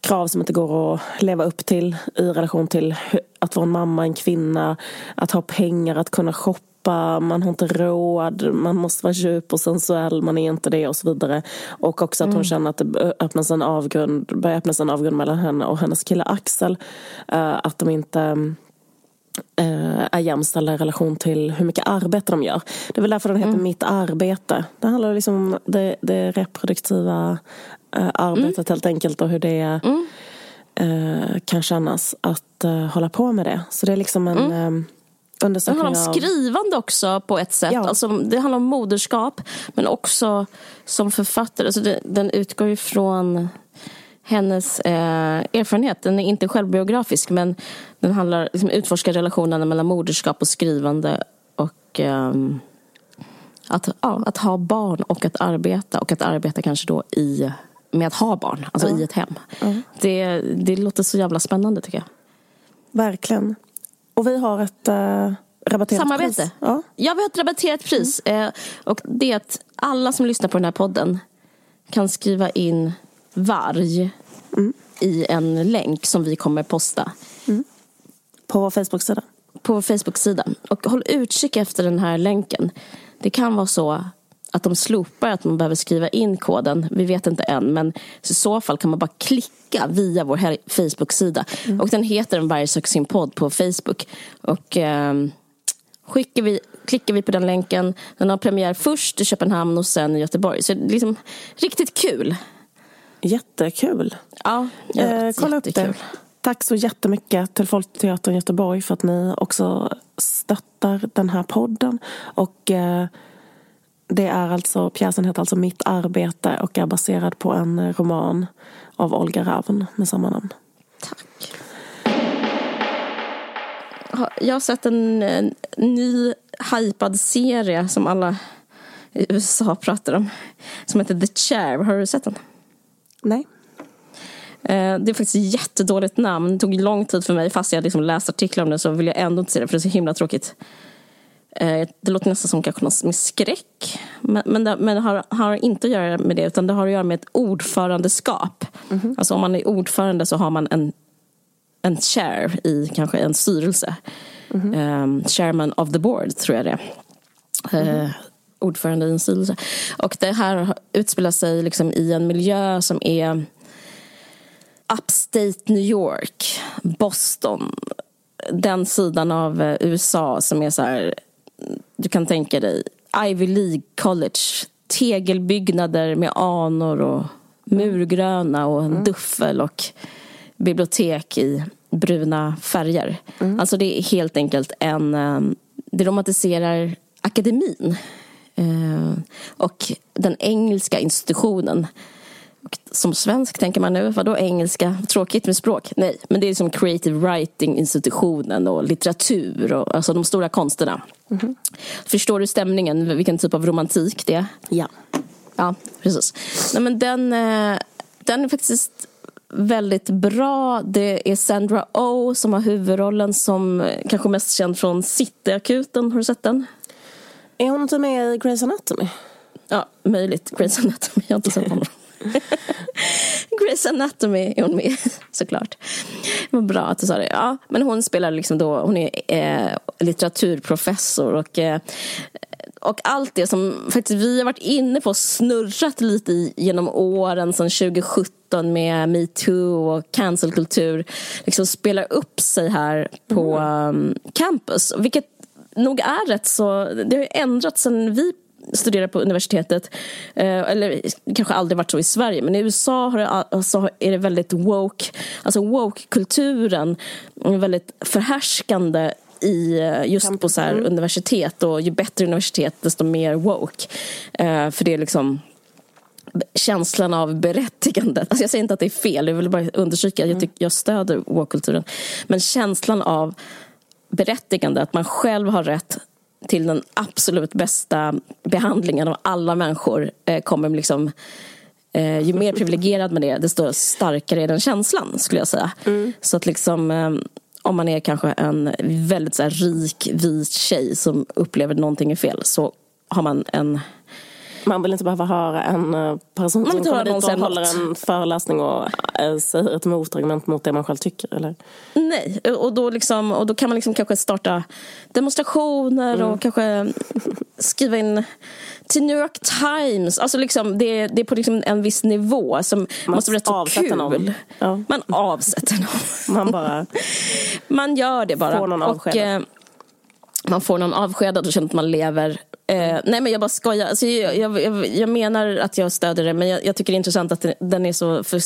krav som inte går att leva upp till i relation till att vara en mamma, en kvinna, att ha pengar, att kunna shoppa man har inte råd, man måste vara djup och sensuell, man är inte det och så vidare. Och också att hon mm. känner att det öppnas en avgrund, börjar öppnas en avgrund mellan henne och hennes kille Axel. Att de inte är jämställda i relation till hur mycket arbete de gör. Det är väl därför den heter mm. Mitt arbete. Det handlar liksom om det, det reproduktiva eh, arbetet mm. helt enkelt och hur det mm. eh, kan kännas att eh, hålla på med det. Så det är liksom en mm. eh, undersökning Det handlar om skrivande också på ett sätt. Ja. Alltså, det handlar om moderskap men också som författare. Alltså det, den utgår ju från hennes eh, erfarenhet. Den är inte självbiografisk men den handlar, liksom, utforskar relationerna mellan moderskap och skrivande och eh, att, ja, att ha barn och att arbeta och att arbeta kanske då i, med att ha barn, alltså ja. i ett hem. Ja. Det, det låter så jävla spännande tycker jag. Verkligen. Och vi har ett eh, rabatterat Samarbete. pris. Ja. ja, vi har ett rabatterat pris. Mm. Eh, och det är att alla som lyssnar på den här podden kan skriva in varg mm. i en länk som vi kommer posta. Mm. På vår Facebook-sida? På vår Facebook-sida. Och håll utkik efter den här länken. Det kan vara så att de slopar att man behöver skriva in koden. Vi vet inte än, men i så fall kan man bara klicka via vår Facebook-sida. Mm. Och den heter En varg söker sin podd på Facebook. Och eh, skickar vi, klickar vi på den länken. Den har premiär först i Köpenhamn och sen i Göteborg. Så det är liksom riktigt kul. Jättekul. Ja, eh, kolla upp det. Tack så jättemycket till Folkteatern Göteborg för att ni också stöttar den här podden. Och eh, det är alltså, pjäsen heter alltså Mitt arbete och är baserad på en roman av Olga Ravn med samma namn. Tack. Jag har sett en, en ny hypad serie som alla i USA pratar om. Som heter The Chair. Har du sett den? Nej. Eh, det är faktiskt ett jättedåligt namn. Det tog lång tid för mig. Fast jag liksom läst artiklar om det så vill jag ändå inte se det för det är så himla tråkigt. Eh, det låter nästan som kanske något med skräck. Men, men, det, men det har, har, inte att göra med det utan det har att göra med ett ordförandeskap. Mm -hmm. Alltså om man är ordförande så har man en, en chair i kanske en styrelse. Mm -hmm. um, chairman of the board tror jag det är. Mm -hmm. uh, ordförande i en styrelse. Och det här utspelar sig liksom i en miljö som är Upstate New York, Boston, den sidan av eh, USA som är så här, du kan tänka dig Ivy League College, tegelbyggnader med anor och murgröna och en mm. duffel och bibliotek i bruna färger. Mm. Alltså det är helt enkelt en, eh, det romantiserar akademin och den engelska institutionen. Som svensk tänker man nu, vadå engelska? Tråkigt med språk? Nej, men det är som creative writing-institutionen och litteratur och alltså de stora konsterna. Mm -hmm. Förstår du stämningen, vilken typ av romantik det är? Ja. Ja, precis. Nej, men den, eh, den är faktiskt väldigt bra. Det är Sandra Oh som har huvudrollen som eh, kanske mest känd från Cityakuten. Har du sett den? Är hon inte med i Grey's Anatomy? Ja, möjligt. Grey's Anatomy. Jag har inte sett honom. Grey's Anatomy är hon med såklart. Vad bra att du sa det. Ja, men hon spelar liksom då, hon är eh, litteraturprofessor och eh, och allt det som faktiskt vi har varit inne på snurrat lite i genom åren sedan 2017 med metoo och cancelkultur liksom spelar upp sig här på mm. um, campus. Vilket nog är rätt så, det har ändrats sen vi studerade på universitetet. Eh, eller kanske aldrig varit så i Sverige, men i USA har det, alltså, är det väldigt woke. Alltså woke-kulturen är väldigt förhärskande i eh, just på så här, mm. universitet och ju bättre universitet desto mer woke. Eh, för det är liksom känslan av berättigande. Alltså jag säger inte att det är fel, jag vill bara understryka att jag, tycker, jag stöder woke-kulturen. Men känslan av berättigande, att man själv har rätt till den absolut bästa behandlingen av alla människor eh, kommer liksom eh, ju mer privilegierad man är, desto starkare är den känslan, skulle jag säga. Mm. Så att liksom, eh, om man är kanske en väldigt så här, rik, vit tjej som upplever någonting är fel, så har man en man vill inte behöva höra en eh, person som kommer dit och håller en föreläsning och äh, säger ett motargument mot det man själv tycker. Eller? Nej, och då, liksom, och då kan man liksom kanske starta demonstrationer mm. och kanske skriva in till New York Times. Alltså liksom, det, det är på liksom en viss nivå som man måste vara rätt så kul. Någon. Ja. Man avsätter någon. man bara... man gör det bara. Får någon avskedad. Och, eh, man får någon avskedad och känner att man lever Eh, nej men jag bara skojar. Alltså, jag, jag, jag, menar att jag stöder det men jag, jag, tycker det är intressant att den är så för,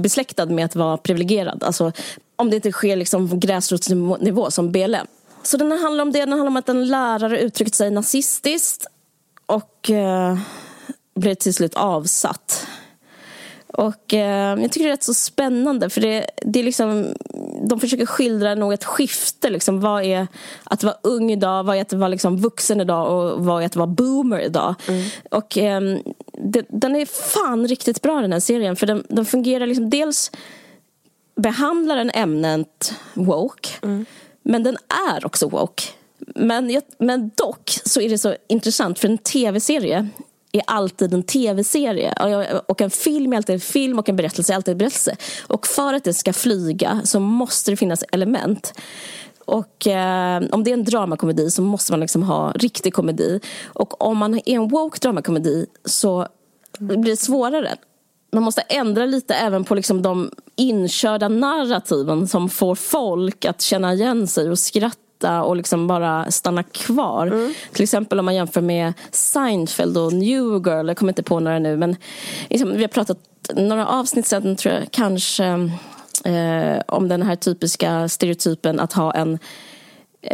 besläktad med att vara privilegierad. Alltså, om det inte sker liksom på gräsrotsnivå som BLM. Så den handlar om det. Den handlar om att en lärare uttryckt sig nazistiskt och eh, blev till slut avsatt. Och eh, jag tycker det är rätt så spännande för det, det är liksom de försöker skildra nog ett skifte. Liksom. Vad är att vara ung idag, vad är att vara liksom vuxen idag och vad är att vara boomer idag. Mm. Och eh, det, den är fan riktigt bra den här serien för den, den fungerar liksom dels behandlar den ämnet woke mm. men den är också woke. Men, men dock så är det så intressant för en tv-serie är alltid en tv-serie. Och en film är alltid en film och en berättelse är alltid en berättelse. Och för att det ska flyga så måste det finnas element. Och eh, om det är en dramakomedi så måste man liksom ha riktig komedi. Och om man är en woke dramakomedi så blir det svårare. Man måste ändra lite även på liksom de inkörda narrativen som får folk att känna igen sig och skratta fortsätta och liksom bara stanna kvar. Mm. Till exempel om man jämför med Seinfeld och New Girl, jag kommer inte på några nu men liksom, vi har pratat några avsnitt sedan tror jag kanske eh, om den här typiska stereotypen att ha en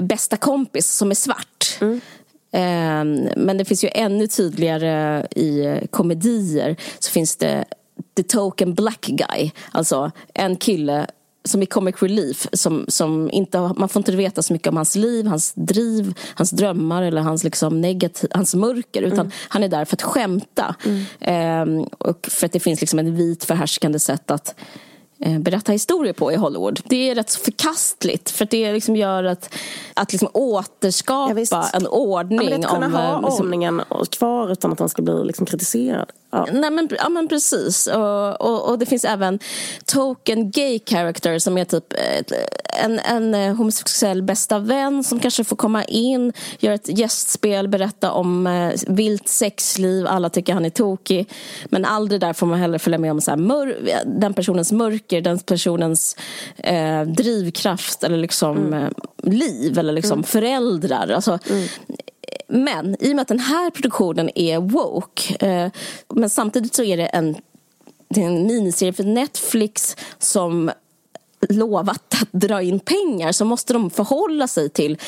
bästa kompis som är svart. Mm. Eh, men det finns ju ännu tydligare i komedier så finns det the token black guy. Alltså en kille som i Comic Relief. Som, som inte, man får inte veta så mycket om hans liv, hans driv, hans drömmar eller hans, liksom negativ, hans mörker. Utan mm. han är där för att skämta. Mm. Ehm, och för att det finns liksom ett vit förhärskande sätt att eh, berätta historier på i Hollywood. Det är rätt förkastligt för det liksom gör att, att liksom återskapa ja, en ordning. Ja, men att kunna om, ha liksom, ordningen kvar utan att den ska bli liksom kritiserad. Ja. Nej, men, ja, men precis. Och, och, och, det finns även token gay character som är typ en, en eh, homosexuell bästa vän som kanske får komma in, göra ett gästspel, berätta om eh, vilt sexliv. Alla tycker han är tokig. Men aldrig där får man heller följa med om så mör, den personens mörker, den personens eh, drivkraft eller liksom mm. Eh, liv eller liksom mm. föräldrar. Alltså, mm. Men i och med att den här produktionen är woke eh, men samtidigt så är det en, det är en miniserie för Netflix som lovat att dra in pengar så måste de förhålla sig till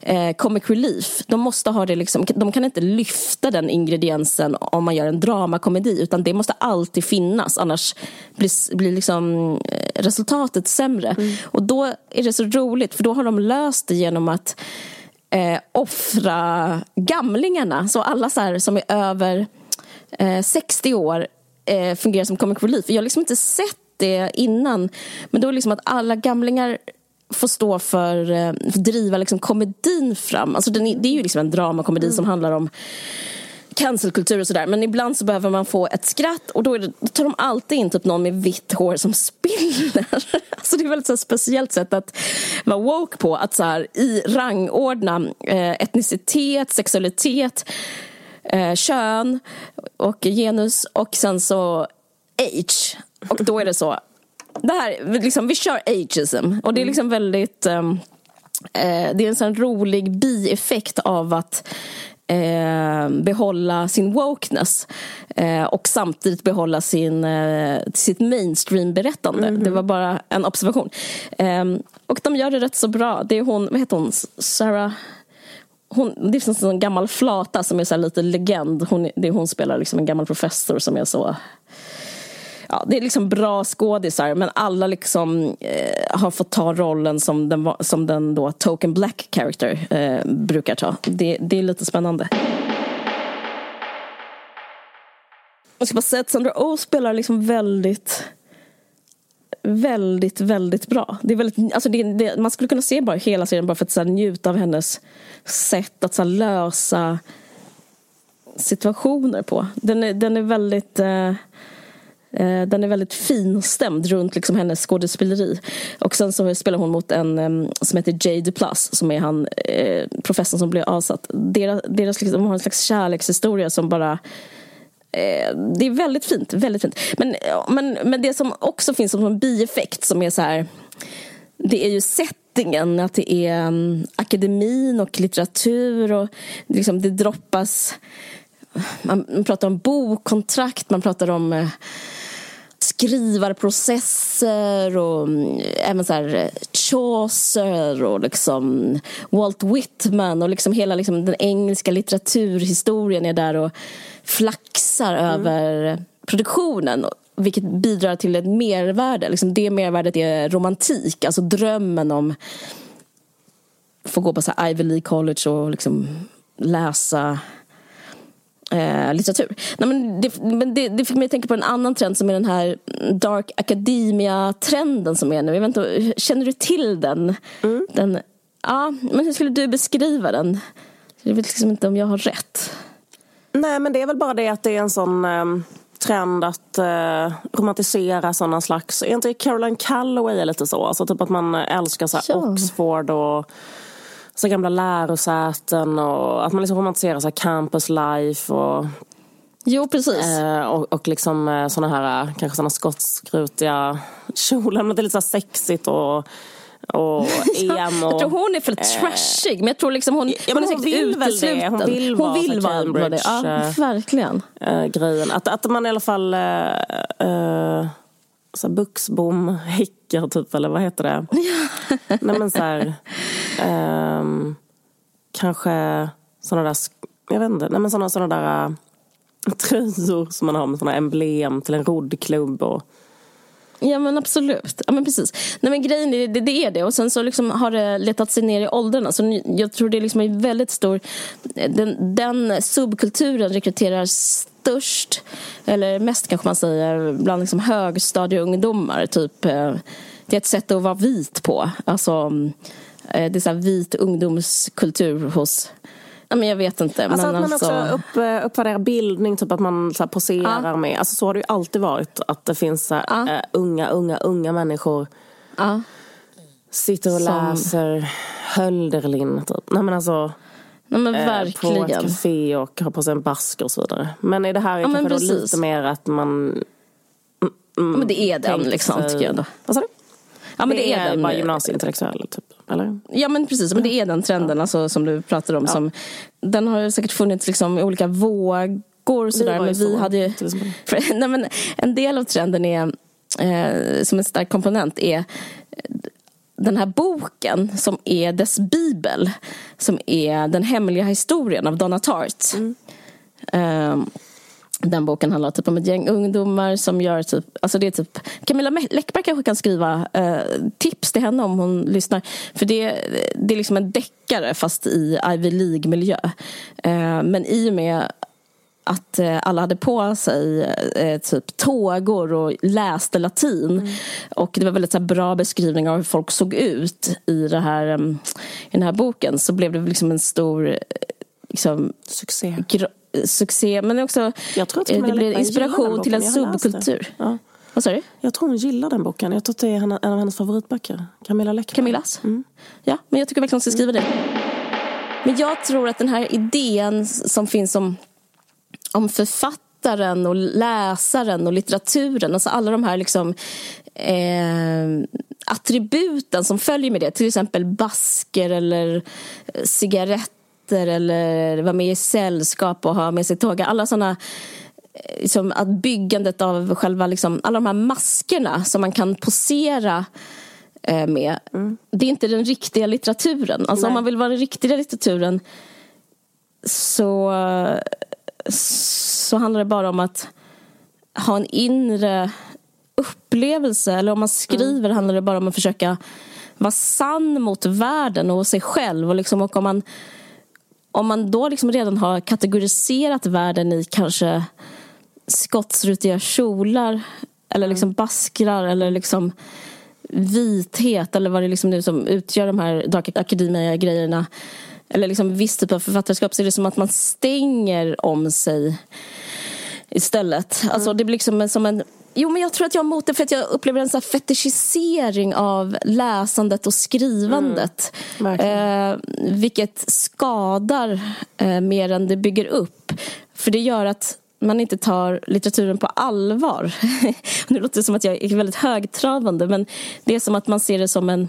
eh, comic relief. De, måste ha det liksom, de kan inte lyfta den ingrediensen om man gör en dramakomedi utan det måste alltid finnas annars blir, blir liksom, eh, resultatet sämre. Mm. Och då är det så roligt för då har de löst det genom att eh, offra gamlingarna. Så alla så här, som är över eh, 60 år eh, fungerar som comic relief. Jag har liksom inte sett det innan. Men då är det liksom att alla gamlingar får stå för, eh, för driva liksom komedin fram. Alltså den, det är ju liksom en dramakomedi mm. som handlar om cancelkultur och sådär. Men ibland så behöver man få ett skratt och då, det, då tar de alltid in typ någon med vitt hår som spiller. Alltså det är väldigt så speciellt sätt att vara woke på. Att så här, i rangordna eh, etnicitet, sexualitet, eh, kön och genus och sen så age. Och då är det så. Det här, liksom, vi kör ageism och det är liksom väldigt um, eh, det är en sån rolig bieffekt av att eh, behålla sin wokeness eh, och samtidigt behålla sin, eh, sitt mainstream-berättande. Mm -hmm. Det var bara en observation. Eh, och de gör det rätt så bra. Det är hon, vad heter hon, Sarah hon, det finns en gammal flata som är så lite legend. Hon, det är hon spelar liksom en gammal professor som är så ja, det är liksom bra skådisar men alla liksom eh, har fått ta rollen som den, som den då token black character eh, brukar ta. Det, det är lite spännande. Jag ska bara säga att Sandra Oh spelar liksom väldigt väldigt, väldigt bra. Det är väldigt, alltså det, det, man skulle kunna se bara hela serien bara för att så här, njuta av hennes sätt att så här, lösa situationer på. Den är, den är väldigt eh, Eh, den är väldigt finstämd runt liksom hennes skådespeleri. Och sen så spelar hon mot en som heter Jay Duplass som är han eh, professorn som blev avsatt. Deras, deras liksom, de har en slags kärlekshistoria som bara eh, det är väldigt fint, väldigt fint. Men, men, men det som också finns som en bieffekt som är så här det är ju settingen, att det är um, akademin och litteratur och liksom det droppas man pratar om bokkontrakt, man pratar om eh, skrivarprocesser och mm, även så här eh, Chaucer och liksom Walt Whitman och liksom hela liksom den engelska litteraturhistorien är där och flaxar mm. över produktionen vilket bidrar till ett mervärde. Liksom det mervärdet är romantik, alltså drömmen om att få gå på så Ivy League College och liksom läsa eh, litteratur. Nej, men det, men det, det fick mig att tänka på en annan trend som är den här dark academia-trenden som är nu. Jag vet inte, känner du till den? Mm. den? Ja, men hur skulle du beskriva den? Jag vet liksom inte om jag har rätt. Nej, men det är väl bara det att det är en sån eh, trend att eh, romantisera sådana slags... Är inte Caroline Calloway lite så? Alltså typ att man älskar så ja. Oxford och så gamla lärosäten och att man liksom romantiserar så campus life och Jo, precis. Eh, och, och liksom eh, såna här, kanske såna skottskrutiga kjolar. Men det är lite så sexigt och, och EM. Och, jag tror hon är för eh, trashig. Men jag tror liksom hon, ja, hon hon vill väl det. Hon vill hon vara vill Cambridge. Det. Ja, eh, verkligen. Äh, grejen. Att, att man i alla fall... Äh, så här buxbom, häckar typ, eller vad heter det? Nej men så här, um, kanske sådana där, jag vet inte, nej men sådana, sådana där uh, tröjor som man har med sådana emblem till en roddklubb och Ja men absolut. Ja men precis. Nej men grejen är, det, det är det och sen så liksom har det letat sig ner i åldrarna. Så jag tror det liksom är liksom en väldigt stor, den, den subkulturen rekryterar störst, eller mest kanske man säger, bland liksom högstadieungdomar. Typ, eh, det är ett sätt att vara vit på. Alltså, eh, det är så vit ungdomskultur hos Ja, men jag vet inte. Alltså men att man alltså... också upp, eh, uppvärderar bildning, typ att man så här, poserar ja. med. Alltså så har det ju alltid varit. Att det finns så här, ja. uh, unga, unga, unga människor. Ja. Sitter och Som... läser Hölderlin, typ. Nej men alltså. Nej, men verkligen. På ett café och har på sig en basker och så vidare. Men är det här är ja, kanske då lite mer att man... Mm, men det är den liksom, tycker jag. Då. Vad sa du? Ja, men det, det är, är bara gymnasieintellektuell typ, eller? Ja men precis, men det är den trenden ja. alltså, som du pratade om. Ja. Som, den har säkert funnits liksom, i olika vågor sådär. Men vi så, hade ju, för, nej, men En del av trenden är, eh, som en stark komponent är den här boken som är dess bibel. Som är Den hemliga historien av Donna Tartt. Mm. Um, den boken handlar typ om ett gäng ungdomar som gör typ, alltså det är typ Camilla Läckberg kanske kan skriva eh, tips till henne om hon lyssnar. För det, det är liksom en deckare fast i Ivy League-miljö. Eh, men i och med att eh, alla hade på sig eh, typ tågor och läste latin. Mm. Och det var väldigt så här, bra beskrivningar av hur folk såg ut i, det här, um, i den här boken. Så blev det liksom en stor liksom, succé. succé. Men också, jag tror att det blev inspiration till en subkultur. Ja. Vad sa du? Jag tror hon gillar den boken. Jag tror att det är en av hennes favoritböcker. Camilla Läckberg. Camillas? Mm. Ja, men jag tycker verkligen hon ska skriva det. Men jag tror att den här idén som finns om om författaren och läsaren och litteraturen. Alltså alla de här liksom, eh, attributen som följer med det. Till exempel basker eller cigaretter eller vara med i sällskap och ha med sig tåga. Alla sådana liksom, att byggandet av själva, liksom, alla de här maskerna som man kan posera eh, med. Mm. Det är inte den riktiga litteraturen. Alltså om man vill vara den riktiga litteraturen så så handlar det bara om att ha en inre upplevelse. Eller om man skriver mm. handlar det bara om att försöka vara sann mot världen och sig själv. Och, liksom, och om man, om man då liksom redan har kategoriserat världen i kanske skottsrutiga kjolar eller liksom mm. baskrar eller liksom vithet eller vad det liksom nu som utgör de här Dark Academia-grejerna eller liksom viss typ av författarskap så är det som att man stänger om sig istället. Mm. Alltså det blir liksom som en Jo, men jag tror att jag är emot det för att jag upplever en så fetischisering av läsandet och skrivandet. Mm, eh, vilket skadar eh, mer än det bygger upp. För det gör att man inte tar litteraturen på allvar. nu låter det som att jag är väldigt högtravande men det är som att man ser det som en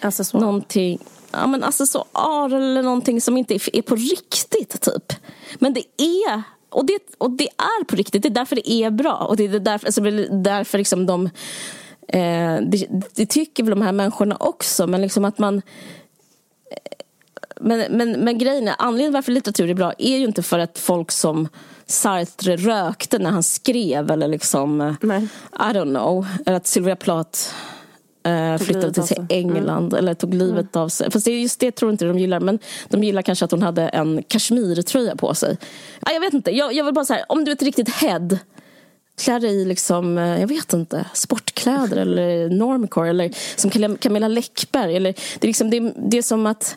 Accessoar. någonting ja, men accessoar eller någonting som inte är på riktigt. typ. Men det är och det, och det är på riktigt, det är därför det är bra. Och det är därför, alltså, därför liksom de... Eh, det, det, tycker väl de här människorna också, men liksom att man... Eh, men, men, men grejen är, anledningen varför litteratur är bra är ju inte för att folk som Sartre rökte när han skrev eller liksom... Nej. I don't know. Eller att Sylvia Plath eh, flyttade till. England mm. eller tog livet mm. av sig. Fast det, just det tror inte de gillar. Men de gillar kanske att hon hade en kashmirtröja på sig. Ah, jag vet inte. Jag, jag vill bara säga, om du är ett riktigt head klä dig i liksom, eh, jag vet inte, sportkläder eller normcore eller som Camilla Läckberg. Eller, det, är liksom, det, det är som att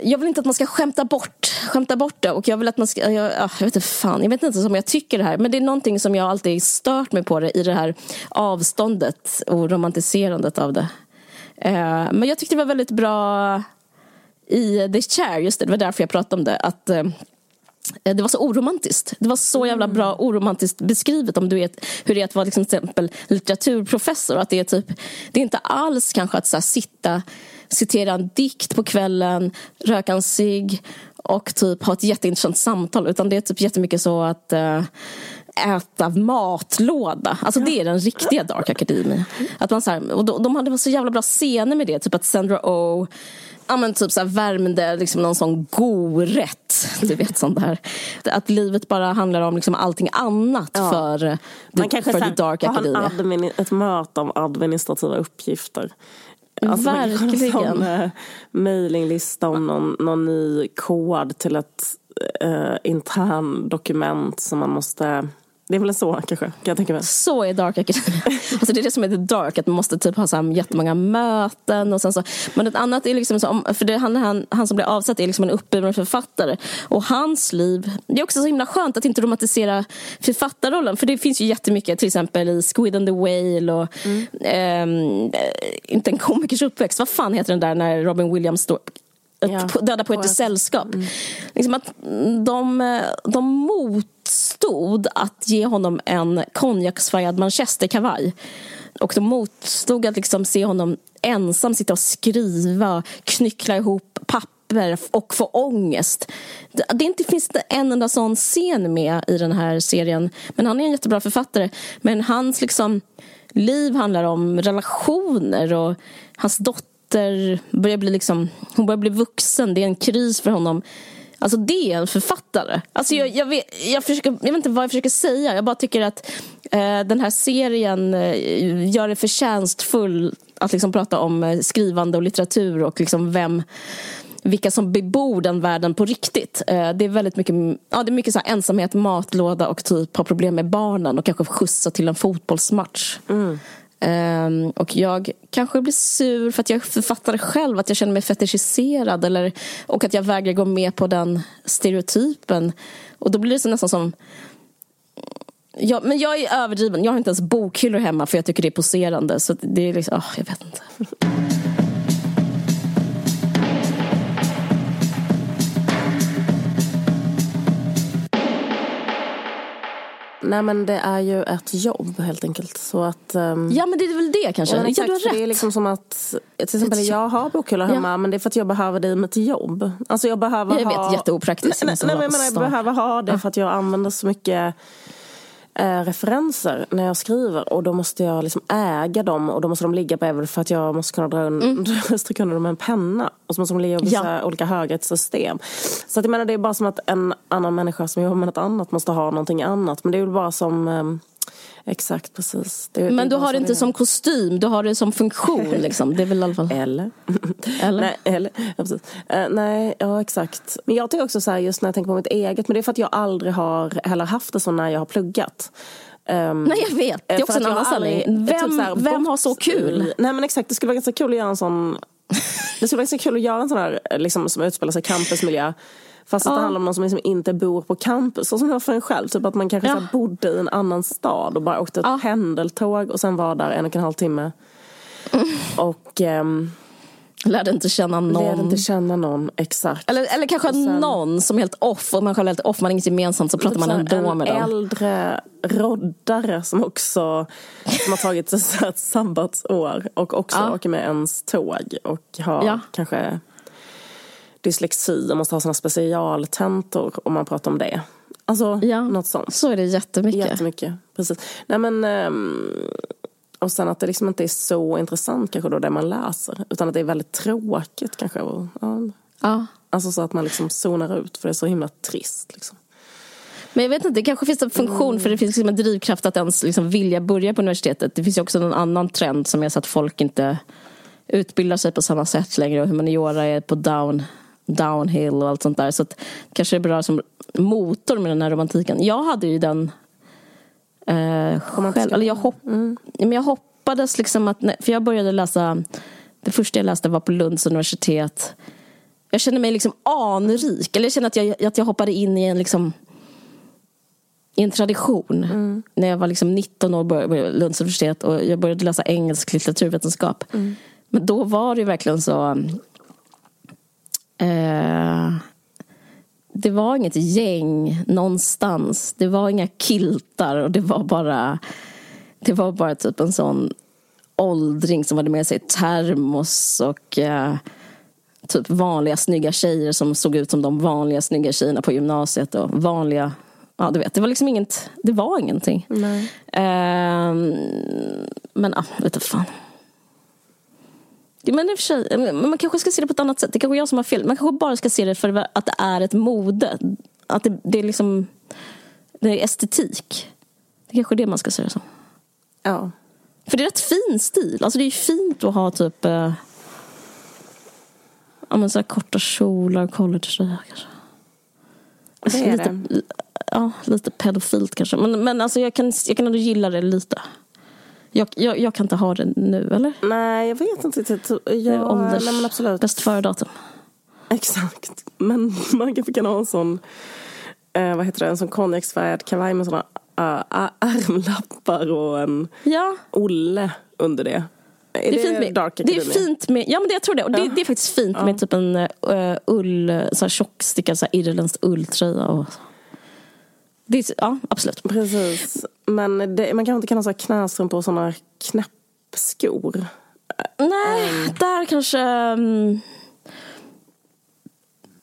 jag vill inte att man ska skämta bort, skämta bort det. Och jag vill att man ska, jag, jag, vet inte fan, jag vet inte om jag tycker det här. Men det är någonting som jag alltid stört mig på det i det här avståndet och romantiserandet av det. Eh, men jag tyckte det var väldigt bra i The Chair, just det, det var därför jag pratade om det. Att eh, det var så oromantiskt. Det var så jävla bra oromantiskt beskrivet om du vet hur det är att vara liksom, till exempel litteraturprofessor. Att det, är typ, det är inte alls kanske att så här, sitta citera en dikt på kvällen, röka en cigg och typ ha ett jätteintressant samtal. Utan det är typ jättemycket så att uh, äta matlåda. Alltså det är den riktiga Dark Academy. Att man så här, och de, de hade så jävla bra scener med det. Typ att Sandra Oh ja, men typ så här värmde liksom någon sån god rätt. Du vet sånt där. Att livet bara handlar om liksom allting annat ja. för, Man the, kanske för the Dark Academy. Ett möte om administrativa uppgifter. Alltså Verkligen. En uh, mailinglista om någon, någon ny kod till ett uh, intern dokument som man måste det är väl så kanske, kan jag tänka mig. Så är Dark Academy. alltså det är det som är the dark, att man måste typ ha så här jättemånga möten. Och sen så. Men ett annat är liksom, så, för det, han, han, han som blir avsatt är liksom en uppburen författare. Och hans liv, det är också så himla skönt att inte romantisera författarrollen. För det finns ju jättemycket, till exempel i Squid and the Whale och mm. eh, inte en komikers uppväxt. Vad fan heter den där när Robin Williams står ja, Döda poeters sällskap. Mm. Liksom att de, de motstod att ge honom en konjaksfärgad manchesterkavaj. Och de motstod att liksom se honom ensam sitta och skriva, knyckla ihop papper och få ångest. Det inte finns inte en enda sån scen med i den här serien. Men han är en jättebra författare. Men hans liksom liv handlar om relationer och hans dotter dotter börjar bli, liksom, hon börjar bli vuxen. Det är en kris för honom. Alltså det är en författare. Alltså jag, jag, vet, jag, försöker, jag vet inte vad jag försöker säga. Jag bara tycker att eh, den här serien eh, gör det förtjänstfull att liksom prata om eh, skrivande och litteratur och liksom vem, vilka som bebor den världen på riktigt. Eh, det är väldigt mycket, ja, det är mycket så ensamhet, matlåda och typ har problem med barnen och kanske skjutsa till en fotbollsmatch. Mm. Um, och jag kanske blir sur för att jag författar själv, att jag känner mig fetischiserad eller, och att jag vägrar gå med på den stereotypen. Och då blir det så nästan som Ja, men jag är överdriven. Jag har inte ens bokhyllor hemma för jag tycker det är poserande. Så det är liksom, oh, jag vet inte. Nej men det är ju ett jobb helt enkelt. Så att, um... Ja men det är väl det kanske. Ja, exakt, ja, du har rätt. Det är liksom som att, till exempel jag har bokhyllor hemma ja. men det är för att jag behöver det i mitt jobb. Alltså jag behöver jag ha... vet, jätteopraktiskt. Nej, nej, nej men jag behöver ha det för att jag använder så mycket eh, referenser när jag skriver och då måste jag liksom äga dem och då måste de ligga bredvid för att jag måste kunna dra, un- mm. stryka under dem med en penna. Och så måste de ligga i ja. olika höghetssystem. Så att jag menar det är bara som att en annan människa som jobbar med något annat måste ha någonting annat. Men det är väl bara som eh, Exakt, precis. Det, men det du har det inte som kostym, du har det som funktion. Liksom. Det är väl i alla fall... Eller? eller? Nej, eller. Ja, precis. Uh, nej, ja exakt. Men jag tycker också så här, just när jag tänker på mitt eget, men det är för att jag aldrig har heller haft det så när jag har pluggat. Um, nej jag vet, det är också en annan sanning. Vem, här, vem har så kul? Nej men exakt, det skulle vara ganska kul att göra en sån Det skulle vara ganska kul att göra en sån här liksom, som utspelar sig i campusmiljö Fast att det handlar om någon som liksom inte bor på campus. Så som var för en själv. Typ att man kanske ja. bodde i en annan stad och bara åkte ett ja. pendeltåg och sen var där en och en halv timme. Mm. Och... Um, Lärde inte känna någon. Lärde inte känna någon, exakt. Eller, eller kanske sen, någon som är helt off och man själv är helt off, man har inget gemensamt så pratar man ändå med dem. En äldre roddare som också som har tagit ett sabbatsår och också ja. åker med ens tåg och har ja. kanske dyslexi och måste ha såna specialtentor om man pratar om det. Alltså ja, något sånt. Så är det jättemycket. Jättemycket, precis. Nej men um, och sen att det liksom inte är så intressant kanske då det man läser. Utan att det är väldigt tråkigt kanske. Och, ja. ja. Alltså så att man liksom zonar ut för det är så himla trist liksom. Men jag vet inte, det kanske finns en funktion mm. för det finns liksom en drivkraft att ens liksom vilja börja på universitetet. Det finns ju också en annan trend som är så att folk inte utbildar sig på samma sätt längre och humaniora är på down downhill och allt sånt där. Så att, kanske det är bra som motor med den här romantiken. Jag hade ju den eh, själv. Eller jag, hopp, mm. men jag hoppades liksom att, för jag började läsa, det första jag läste var på Lunds universitet. Jag kände mig liksom anrik, eller jag kände att jag, att jag hoppade in i en liksom i en tradition. Mm. När jag var liksom 19 år började Lunds universitet och jag började läsa engelsk litteraturvetenskap. Mm. Men då var det verkligen så Eh, det var inget gäng någonstans. Det var inga kiltar och det var bara det var bara typ en sån åldring som hade med sig termos och eh, typ vanliga snygga tjejer som såg ut som de vanliga snygga tjejerna på gymnasiet och vanliga Ja, du vet, det var liksom inget, det var ingenting. Eh, men ja, vet du fan. Men i och för sig, man kanske ska se det på ett annat sätt. Det kanske är jag som har fel. Man kanske bara ska se det för att det är ett mode. Att det, det är liksom det är estetik. Det är kanske är det man ska se det som. Ja. För det är rätt fin stil. Alltså det är fint att ha typ eh, ja, men så här korta kjolar, collegetröja kanske. Alltså, det är lite, det. Ja, lite pedofilt kanske. Men, men alltså jag kan, jag kan ändå gilla det lite. Jag, jag, jag, kan inte ha det nu, eller? Nej, jag vet inte riktigt. Jag, ålders, nej, men absolut. Bäst före-datum. Exakt. Men man kanske kan ha en sån, eh, vad heter det, en sån konjaksfärgad kavaj med såna uh, ärmlappar och en ja. Olle under det. Är det, är fint med, dark det är fint med, ja men det, jag tror det. Och ja. det, det, är faktiskt fint ja. med typ en uh, ull, så här tjockstickad så här irländsk ulltröja och det, ja, absolut. Precis. Men det, man kanske inte kan ha så knästrumpor och sådana knäppskor. Nej, um. där kanske... Um,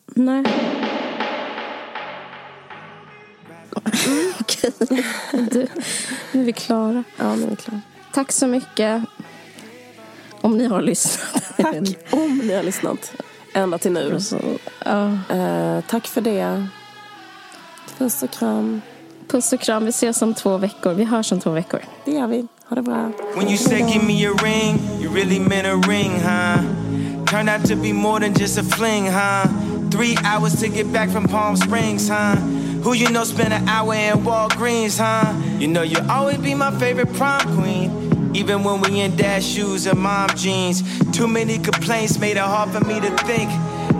nej. Mm, okej. Du, nu är vi klara. Ja, nu är vi klara. Tack så mycket. Om ni har lyssnat. Tack om ni har lyssnat. Ända till nu. Ja. Uh, tack för det. Puss och kram. Puss och kram. Vi ses om två veckor. Vi hörs om två veckor. Det gör vi. Ha det bra. When you said give me a ring, you really meant a ring, huh? Turned out to be more than just a fling, huh? Three hours to get back from Palm Springs, huh? Who you know spent an hour in Walgreens, huh? You know you'll always be my favorite prom queen. Even when we in dad shoes and mom jeans. Too many complaints made it hard for me to think.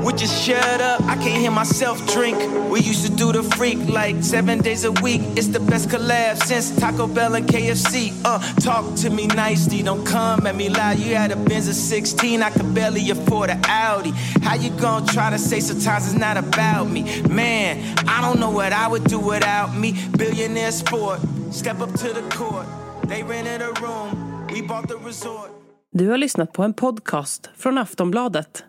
Would you shut up? I can't hear myself drink. We used to do the freak like seven days a week. It's the best collab since Taco Bell and KFC. Uh, talk to me nicely, don't come at me loud. You had a Benz of 16, I could barely afford an Audi. How you gonna try to say sometimes it's not about me? Man, I don't know what I would do without me. Billionaire sport, step up to the court. They rented a room, we bought the resort. Du har lyssnat på en podcast från Aftonbladet.